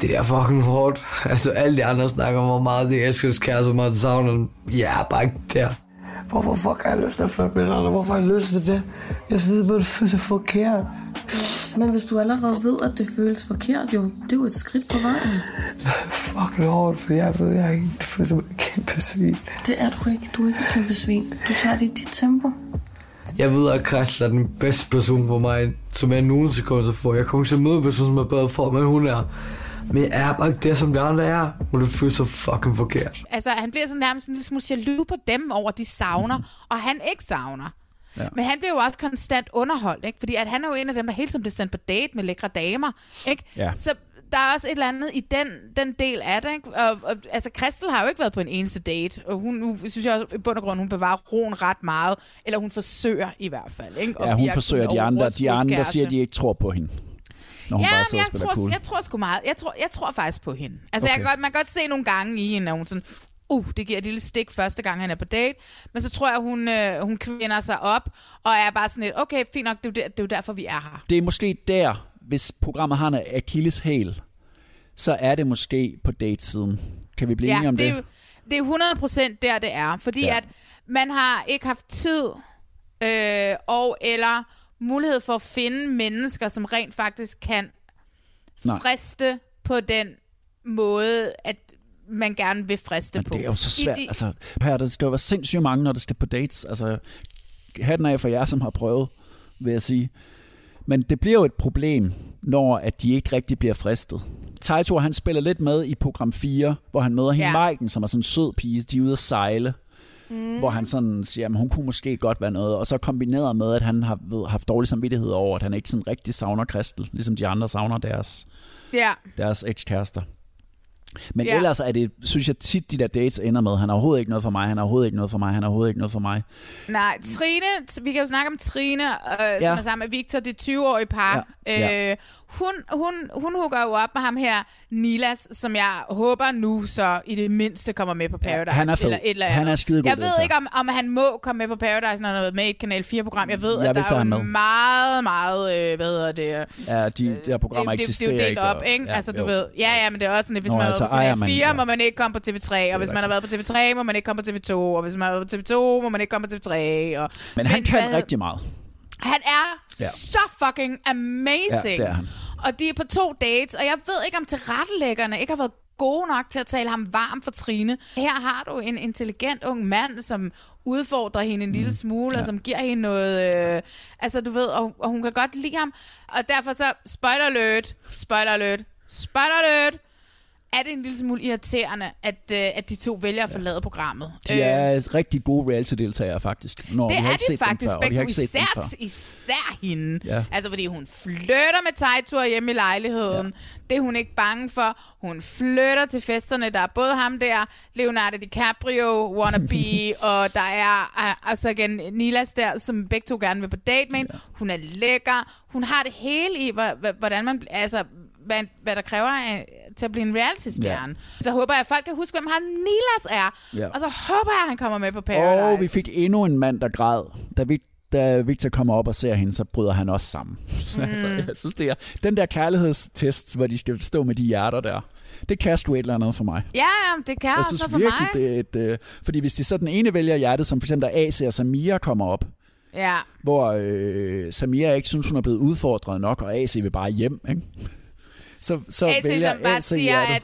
Det er fucking hårdt. Altså, alle de andre snakker om, hvor meget det elskes kæreste, hvor meget savner dem. Jeg er bare ikke der. Hvorfor fuck har jeg lyst til at flytte med andre? Hvorfor har jeg lyst til det? Jeg synes, at det føles forkert. Men hvis du allerede ved, at det føles forkert, jo, det er jo et skridt på vejen. Fucking hårdt, for jeg ved, jeg er ikke det føles som et kæmpe svin. Det er du ikke. Du er ikke et kæmpe svin. Du tager det i dit tempo. Jeg ved, at Christel er den bedste person for mig, som jeg nogensinde kommer til at få. Jeg kommer ikke til at møde en person, som er bedre for, men hun er. Men jeg er bare ikke der, som de andre er. Og det føles så fucking forkert. Altså, han bliver sådan nærmest en lille smule jaloux på dem over, de savner, og han ikke savner. Ja. Men han bliver jo også konstant underholdt, ikke? Fordi at han er jo en af dem, der hele tiden bliver sendt på date med lækre damer, ikke? Ja. Så der er også et eller andet i den, den del af det, ikke? Og, og, altså, Christel har jo ikke været på en eneste date, og hun, nu synes jeg også, i bund og grund, hun bevarer roen ret meget, eller hun forsøger i hvert fald, ikke? Ja, hun forsøger de andre. De andre siger, at de ikke tror på hende. Når hun ja, bare sidder jeg og spiller tror, cool. jeg tror sgu meget. Jeg tror, jeg tror faktisk på hende. Altså, okay. Jeg kan godt, man kan godt se nogle gange i hende, at hun sådan, uh, det giver et lille stik første gang, han er på date. Men så tror jeg, hun, øh, hun kvinder sig op, og er bare sådan lidt, okay, fint nok, det er, jo der, det er jo derfor, vi er her. Det er måske der, hvis programmet har en Achilles hæl, så er det måske på datesiden. Kan vi blive enige om det, det? er det er 100% der, det er. Fordi Ja. ja. at man har ikke haft tid øh, og eller mulighed for at finde mennesker, som rent faktisk kan Nej. friste på den måde, at man gerne vil friste på. Det er jo så I svært. de- Altså, her, der skal jo være sindssygt mange, når det skal på dates. Altså, hatten af for jer, som har prøvet, vil jeg sige. Men det bliver jo et problem, når at de ikke rigtig bliver fristet. Taito, han spiller lidt med i program 4, hvor han møder hende Ja. Maiken, som er sådan en sød pige. De er ude at sejle. Mm. Hvor han sådan siger, at hun kunne måske godt være noget. Og så kombineret med, at han har ved, haft dårlig samvittighed over, at han ikke sådan rigtig savner Kristel, ligesom de andre savner deres, Ja. deres ekskærester. Men ja. ellers er det, synes jeg tit, de der dates ender med, han har overhovedet ikke noget for mig, han har overhovedet ikke noget for mig, han har overhovedet ikke noget for mig. Nej, Trine, vi kan jo snakke om Trine, øh. Ja. som er sammen med Victor, det 20-årige par. Ja, ja. Øh, hun, hun, hun hooker jo op med ham her, Nilas, som jeg håber nu så i det mindste kommer med på Paradise. han er fed. Eller et eller Han andet. er skidegod, Jeg ved altså. ikke, om, om han må komme med på Paradise, når han er med i et Kanal 4-program. Jeg ved, Jeg at der er jo meget, meget, øh, hvad hedder det? Ja, de, de her programmer det, det, det eksisterer er jo delt ikke. op, og- ikke? Ja, altså, du jo. ved, ja, ja, men det er også sådan, at hvis Nå, man altså, er på Kanal ejer man- 4, ja. må man ikke komme på TV3, og hvis man har været på TV3, må man ikke komme på TV2, og hvis man har været på TV2, må man ikke komme på TV3. Og, Men han hvad kan hed- rigtig meget. Han er Ja. så fucking amazing. Ja, det han. Og de er på to dates, og jeg ved ikke, om tilrettelæggerne ikke har været gode nok til at tale ham varm for Trine. Her har du en intelligent ung mand, som udfordrer hende en lille Mm. smule, ja. og som giver hende noget... Øh, altså, du ved, og, og hun kan godt lide ham. Og derfor så, spoiler alert, spoiler alert, spoiler alert, er det en lille smule irriterende, at, øh, at de to vælger at forlade programmet. De er rigtig gode reality-deltagere, faktisk. Når Det vi har er de faktisk før, begge især, især hende. Ja. Altså, fordi hun flytter med Tejtur hjemme i lejligheden. Ja. Det er hun ikke bange for. Hun flytter til festerne. Der er både ham der, Leonardo DiCaprio, wannabe, og der er altså igen Nilas der, som begge to gerne vil på date med hende. Hun er lækker. Hun har det hele i, hvor- hvor- hvordan man... Altså, hvad, hvad der kræver af, til at blive en reality-stjerne. Ja. Så håber jeg, at folk kan huske, hvem han Nilas er. Ja. Og så håber jeg, at han kommer med på Paradise. Og vi fik endnu en mand, der græd. Da, vi, da Victor kommer op og ser hende, så bryder han også sammen. Mm. altså, jeg synes, det er den der kærlighedstest, hvor de skal stå med de hjerter der. Det kan sgu et eller andet for mig. Ja, det kan jeg også synes noget for virkelig, mig. det er et... Øh, fordi hvis de så den ene vælger hjertet, som for eksempel AC og Samira kommer op, Ja. hvor øh, Samira ikke synes, hun er blevet udfordret nok, og AC vil bare hjem, ikke? Så, så AC, vælger som bare AC siger, at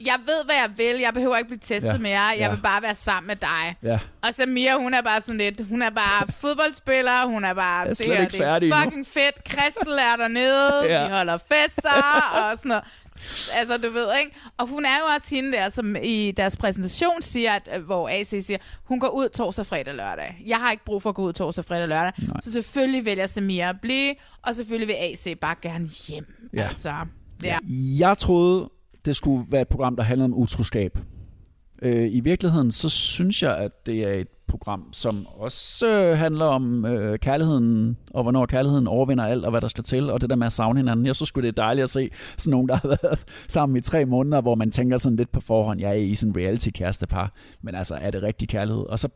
jeg ved, hvad jeg vil. Jeg behøver ikke blive testet Ja, mere. Jeg ja. vil bare være sammen med dig. Ja. Og Samira, hun er bare sådan lidt, hun er bare fodboldspiller, hun er bare, Jeg er slet det, ikke det er fucking fedt, Kristel er dernede, Ja. vi holder fester og sådan noget. Altså, du ved, ikke? Og hun er jo også hende der, som i deres præsentation siger, at, øh, hvor AC siger, hun går ud torsdag, fredag, lørdag. Jeg har ikke brug for at gå ud torsdag, fredag, lørdag. Nej. Så selvfølgelig vælger Samira at blive, og selvfølgelig vil AC bare gerne hjem. Ja. Altså, ja. Jeg troede, det skulle være et program, der handlede om utroskab. Øh, I virkeligheden, så synes jeg, at det er et program, som også øh, handler om øh, kærligheden, og hvornår kærligheden overvinder alt, og hvad der skal til, og det der med at savne hinanden. Jeg synes sgu, det er dejligt at se sådan nogen, der har været sammen i tre måneder, hvor man tænker sådan lidt på forhånd, jeg er i sådan en reality-kærestepar, men altså, er det rigtig kærlighed? Og så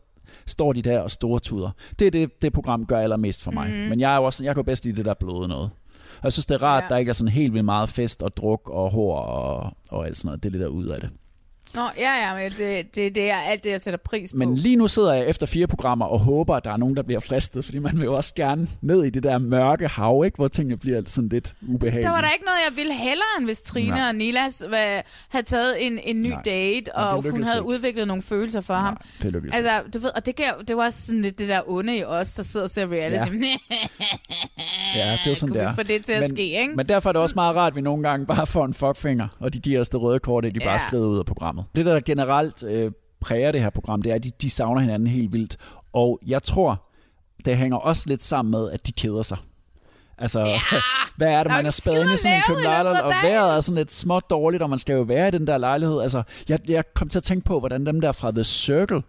står de der og store tuder. Det er det, det program gør allermest for mig. Mm. Men jeg er jo også, jeg jo bedst lide det der bløde noget. Og jeg synes, det er rart, ja. der ikke er sådan helt vildt meget fest og druk og hår og, og alt sådan noget. Det er lidt der ud af det. Nå, ja, ja, men det, det, det er alt det, jeg sætter pris på. Men lige nu sidder jeg efter fire programmer og håber, at der er nogen, der bliver fristet, fordi man vil jo også gerne ned i det der mørke hav, ikke? hvor tingene bliver sådan lidt ubehagelige. Der var der ikke noget, jeg ville hellere, end hvis Trine Nej. Nej. og Nilas var, havde taget en, en ny Nej. date, det og hun havde ikke. udviklet nogle følelser for ham. det lykkedes Altså, du ved, og det, gav, det var også sådan lidt det der onde i os, der sidder og ser reality. Ja, det er sådan, Kunne det det til at men, ske, ikke? Men derfor er det også meget rart, at vi nogle gange bare får en fuckfinger, og de giver os det røde kort, at de bare Ja. skrider ud af programmet. Det, der generelt øh, præger det her program, det er, at de, de savner hinanden helt vildt. Og jeg tror, det hænger også lidt sammen med, at de keder sig. Altså, ja, hvad er det, man er spadet ind i sådan en at lave i københavn, løbet af og vejret er sådan lidt småt dårligt, og man skal jo være i den der lejlighed. Altså, jeg, jeg kom til at tænke på, hvordan dem der fra The Circle,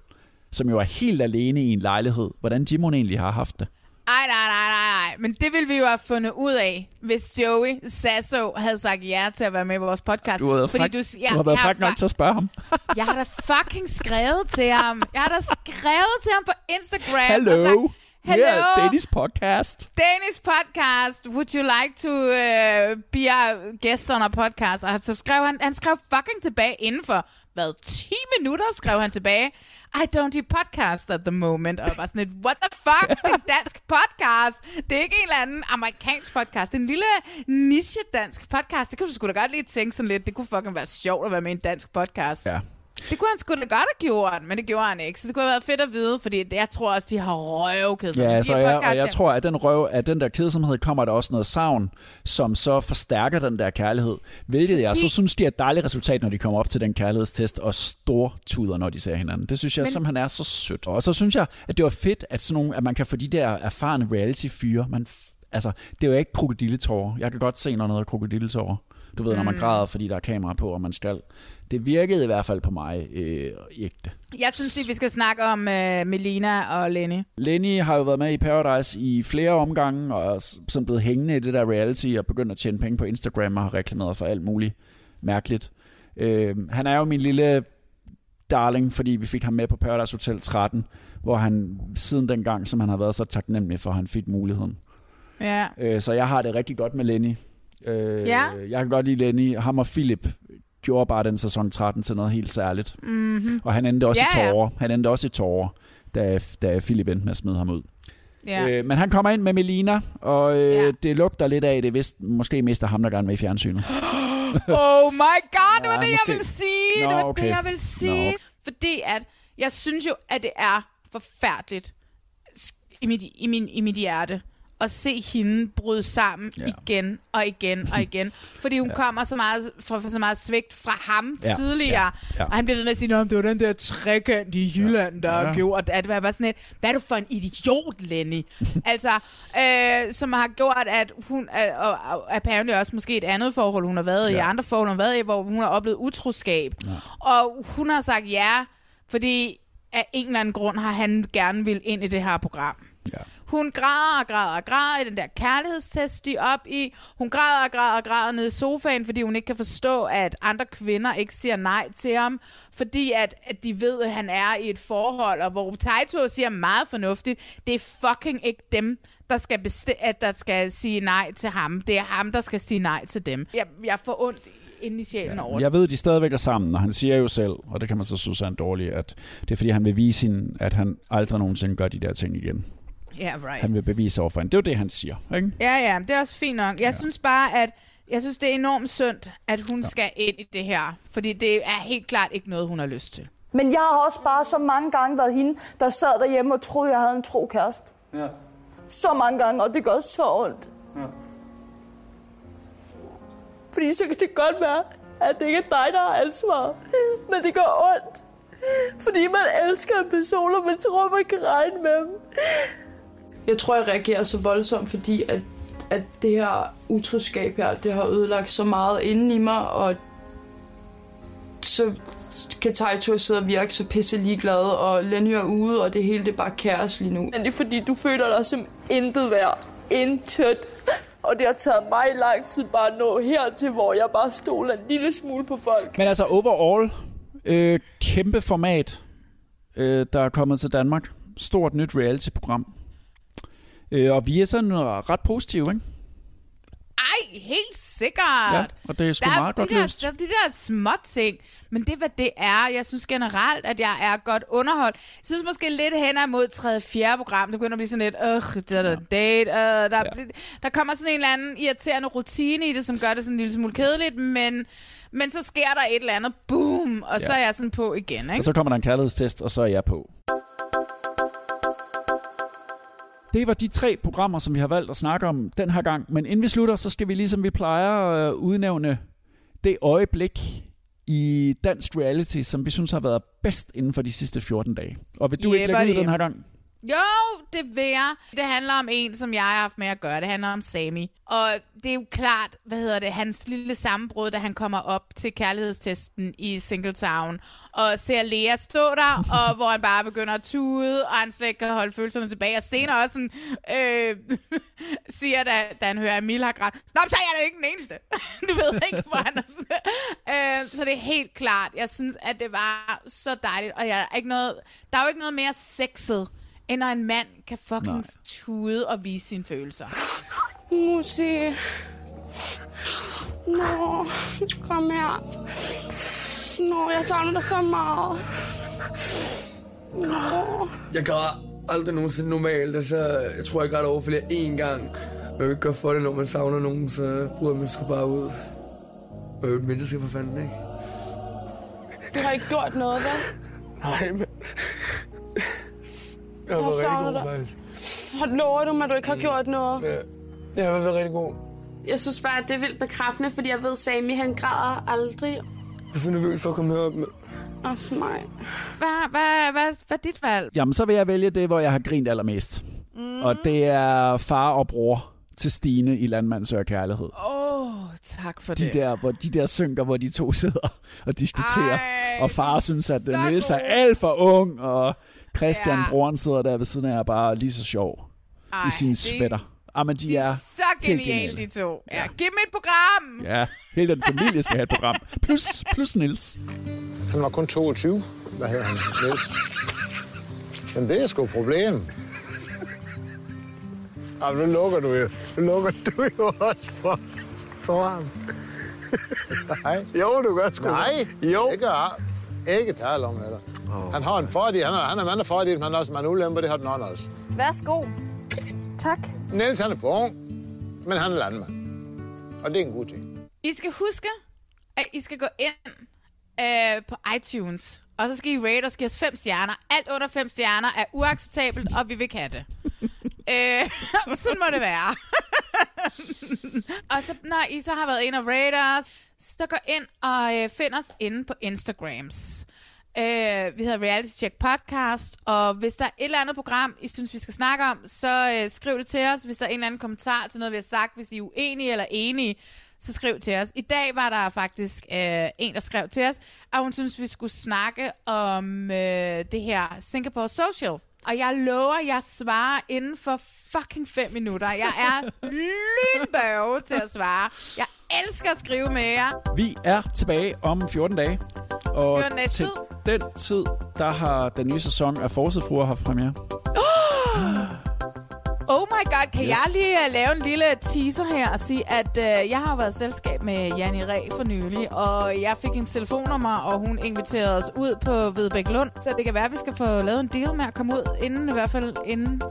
som jo er helt alene i en lejlighed, hvordan de mon egentlig har haft det. Ej, nej, nej, nej, nej. Men det ville vi jo have fundet ud af, hvis Joey Sasso havde sagt ja til at være med i vores podcast. Du har været fræk, du, du har været fræk nok til at spørge ham. Jeg har da fucking skrevet til ham. Jeg har da skrevet til ham på Instagram. Hello. sagt, Hello. Yeah, Danish podcast. Danish podcast. Would you like to uh, be a guest on a podcast? Og så skrev han, han skrev fucking tilbage inden for, hvad, 10 minutter skrev han tilbage. I don't do podcasts at the moment. Og bare sådan lidt, what the fuck? Det er en dansk podcast. Det er ikke en eller anden amerikansk podcast. Det er en lille niche dansk podcast. Det kunne du sgu da godt lige tænke sådan lidt. Det kunne fucking være sjovt at være med i en dansk podcast. Ja. Det kunne han sgu da godt have gjort, men det gjorde han ikke. Så det kunne have været fedt at vide, fordi jeg tror også, de har røvkædet Ja, De altså, jeg, og jeg tror, at den røv, at den der kedsomhed kommer der også noget savn, som så forstærker den der kærlighed. Hvilket jeg så synes, de er et dejligt resultat, når de kommer op til den kærlighedstest, og stortuder, når de ser hinanden. Det synes jeg Men- simpelthen er så sødt. Og så synes jeg, at det var fedt, at, sådan nogle, at man kan få de der erfarne reality-fyre. Man, altså, det er jo ikke krokodilletårer. Jeg kan godt se, når noget er krokodilletårer. Du ved, når man Mm. græder, fordi der er kamera på, og man skal. Det virkede i hvert fald på mig øh, ægte. Jeg synes, at vi skal snakke om uh, Melina og Lenny. Lenny har jo været med i Paradise i flere omgange, og er sådan blevet hængende i det der reality, og begyndt at tjene penge på Instagram, og har reklameret for alt muligt mærkeligt. Øh, han er jo min lille darling, fordi vi fik ham med på Paradise Hotel 13, hvor han siden dengang, som han har været så taknemmelig for, at han fik muligheden. Ja. Øh, så jeg har det rigtig godt med Lenny. Øh, Ja. Jeg kan godt lide Lenny. Ham og Philip gjorde bare den sæson 13 til noget helt særligt. Mhm. Og han endte også Ja, i tårer. Han endte også i tårer, da, da Philip endte med at smide ham ud. Ja. Øh, men han kommer ind med Melina, og øh, ja. det lugter lidt af, det vist måske mest af ham, der gerne vil i fjernsynet. oh my god, det var Ja, det, jeg måske. ville sige. Nå, det var okay. det, jeg ville sige. Nå. Fordi at, jeg synes jo, at det er forfærdeligt i mit, i min, i mit hjerte at se hende bryde sammen Ja. igen og igen og igen. Fordi hun ja. kommer så meget, fra, fra så meget svigt fra ham Ja, tidligere. ja, ja. Og han bliver ved med at sige, at det var den der trekant i Jylland, der Ja. gjorde, at det var bare sådan et, hvad er du for en idiot, Lenny? altså, øh, som har gjort, at hun, øh, og, og apparently også måske et andet forhold, hun har været ja. i, andre forhold, hun har været i, hvor hun har oplevet utroskab. Ja. Og hun har sagt ja, fordi af en eller anden grund har han gerne vil ind i det her program. Ja. Hun græder og græder og græder i den der kærlighedstest, de op i. Hun græder og græder og græder nede i sofaen, fordi hun ikke kan forstå, at andre kvinder ikke siger nej til ham. Fordi at, at de ved, at han er i et forhold, og hvor Taito siger meget fornuftigt, det er fucking ikke dem, der skal, besti- at der skal sige nej til ham. Det er ham, der skal sige nej til dem. Jeg, jeg får ondt inde i sjælen over det. Jeg ved, at de stadigvæk er sammen, og han siger jo selv, og det kan man så synes er en dårlig, at det er fordi, han vil vise hende, at han aldrig nogensinde gør de der ting igen. Ja, right. Han vil bevise over for hende. Det er jo det, han siger. Ikke? Ja, ja, det er også fint nok. Jeg ja. synes bare, at Jeg synes, det er enormt synd, at hun ja. skal ind i det her. Fordi det er helt klart ikke noget, hun har lyst til. Men jeg har også bare så mange gange været hende, der sad derhjemme og troede, jeg havde en tro kæreste. Ja. Så mange gange, og det gør så ondt. Ja. Fordi så kan det godt være, at det ikke er dig, der har ansvar. Men det gør ondt. Fordi man elsker en person, og man tror, man kan regne med dem. Jeg tror, jeg reagerer så voldsomt, fordi at, at det her utroskab her, det har ødelagt så meget inden i mig, og så kan Taito sidde og virke så pisse ligeglad, og Lenny er ude, og det hele det er bare kaos lige nu. Men det er fordi, du føler dig som intet værd. Intet. Og det har taget mig lang tid bare at nå hertil, hvor jeg bare stoler en lille smule på folk. Men altså overall, øh, kæmpe format, øh, der er kommet til Danmark. Stort nyt reality-program. Øh, og vi er sådan ret positive, ikke? Ej, helt sikkert. Ja, og det er sgu der meget de godt der, løst. Der er de der små ting, men det er, hvad det er. Jeg synes generelt, at jeg er godt underholdt. Jeg synes måske lidt hen mod tredje fjerde program. Det begynder at blive sådan lidt, øh, der er date, øh, der, ja. der kommer sådan en eller anden irriterende rutine i det, som gør det sådan en lille smule kedeligt, men, men så sker der et eller andet, boom, og ja. så er jeg sådan på igen. Ikke? Og så kommer der en kærlighedstest, og så er jeg på. Det var de tre programmer, som vi har valgt at snakke om den her gang. Men inden vi slutter, så skal vi ligesom vi plejer øh, udnævne det øjeblik i dansk reality, som vi synes har været bedst inden for de sidste 14 dage. Og vil du ikke lægge ud den her gang? Jo, det vil jeg. Det handler om en, som jeg har haft med at gøre. Det handler om Sami. Og det er jo klart, hvad hedder det, hans lille sammenbrud, da han kommer op til kærlighedstesten i Singletown, og ser Lea stå der, og hvor han bare begynder at tude, og han slet ikke kan holde følelserne tilbage. Og senere også sådan, øh, siger, da, da han hører, at Emil har grædt, Nå, så er jeg da ikke den eneste. du ved ikke, hvor han er sådan. Øh, så det er helt klart. Jeg synes, at det var så dejligt, og jeg er ikke noget, der er jo ikke noget mere sexet, end når en mand kan fucking Nej. tude og vise sine følelser. Musi. Nå, kom her. Nå, jeg savner dig så meget. Nå. Jeg græder aldrig nogensinde normalt. Altså, jeg tror, jeg græder over flere én gang. Man vil ikke gøre for det, når man savner nogen, så bryder man sgu bare ud. Og jo et menneske for fanden, ikke? Du har ikke gjort noget, vel? Nej, men... Jeg Jeg har været rigtig god, dig. faktisk. Har lover du mig, at du ikke har gjort noget? Ja, jeg har været rigtig god. Jeg synes bare, at det er vildt bekræftende, fordi jeg ved, at Sami, han græder aldrig. Jeg er så nervøs for at komme herop. Men... Også mig. Hvad, hvad, hvad, hvad er dit valg? Jamen, så vil jeg vælge det, hvor jeg har grint allermest. Mm. Og det er far og bror til Stine i Landmand Søger Kærlighed. Åh, oh, tak for De det. der, hvor de der synker, hvor de to sidder og diskuterer. Ej, og far synes, at Niels er alt for ung, og Christian, Ja. ja. broren, sidder der ved siden af og bare lige så sjov Ej, i sine det- svætter. Jamen, de, De er er så helt geniale, de to. Ja, giv dem et program! Ja, hele den familie skal have et program. Plus, plus Nils. Han var kun 22. Hvad hedder han? Niels. Men det er sgu et problem. Jamen, nu lukker du jo. Nu lukker du jo også for, for ham. Nej. Jo, du gør sgu. Nej, jo. Ikke, ikke tale om det. Oh. Han har en fordel. Han er, han er mand af fordel, men han har også en ulempe. Det har den anden også. Værsgo. Tak. Niels, han er for ung, men han er landmand. Og det er en god ting. I skal huske, at I skal gå ind øh, på iTunes, og så skal I rate og give os fem stjerner. Alt under fem stjerner er uacceptabelt, og vi vil ikke have det. øh, sådan må det være. og så, når I så har været inde og rate os, så gå ind og øh, find os inde på Instagrams. Øh, vi hedder Reality Check Podcast, og hvis der er et eller andet program, I synes, vi skal snakke om, så øh, skriv det til os. Hvis der er en eller anden kommentar til noget, vi har sagt, hvis I er uenige eller enige, så skriv til os. I dag var der faktisk øh, en, der skrev til os, at hun synes, vi skulle snakke om øh, det her Singapore Social. Og jeg lover, jeg svarer inden for fucking fem minutter. Jeg er lynbørge til at svare. Jeg elsker at skrive med jer. Vi er tilbage om 14 dage. Og 14 dages til tid. den tid, der har den nye sæson af Forsætfruer haft premiere. Oh my god, kan yes. jeg lige uh, lave en lille teaser her og sige, at uh, jeg har været i selskab med Janni Ræ for nylig, og jeg fik en telefonnummer, og hun inviterede os ud på Vedbæk Lund, så det kan være, at vi skal få lavet en deal med at komme ud, inden i hvert fald inden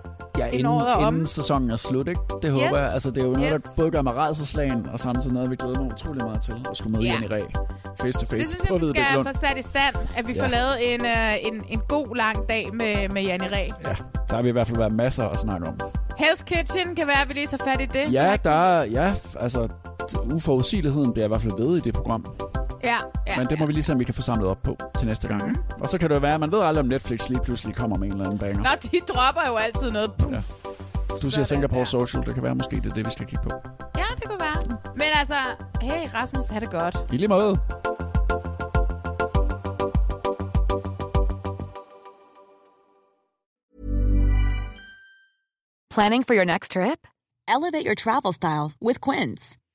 Ja, inden inden, sæsonen er slut, ikke? Det håber Yes. jeg. Altså, det er jo noget, Yes. der både gør mig rædselslagen, og samtidig noget, vi glæder mig utrolig meget til at skulle møde Ja. Jenny Ræ face to Det face synes på jeg, vi skal Lund. få sat i stand, at vi Ja. får lavet en, øh, en, en god lang dag med, med Janni Ræ. Ja, der vil i hvert fald være masser at snakke om. Hell's Kitchen kan være, at vi lige tager fat i det. Ja, der er, ja, altså, uforudsigeligheden bliver i hvert fald ved i det program. Ja, ja. Men det må vi lige se, om vi kan få samlet op på til næste gang. Mm. Og så kan det jo være, at man ved aldrig, om Netflix lige pludselig kommer med en eller anden banger. Nå, de dropper jo altid noget. Puff. Ja. Du siger Singapore Social, det kan være måske, det er det, vi skal kigge på. Ja, det kunne være. Men altså, hey Rasmus, have det godt. I lige måde. Planning for your next trip? Elevate your travel style with Quince.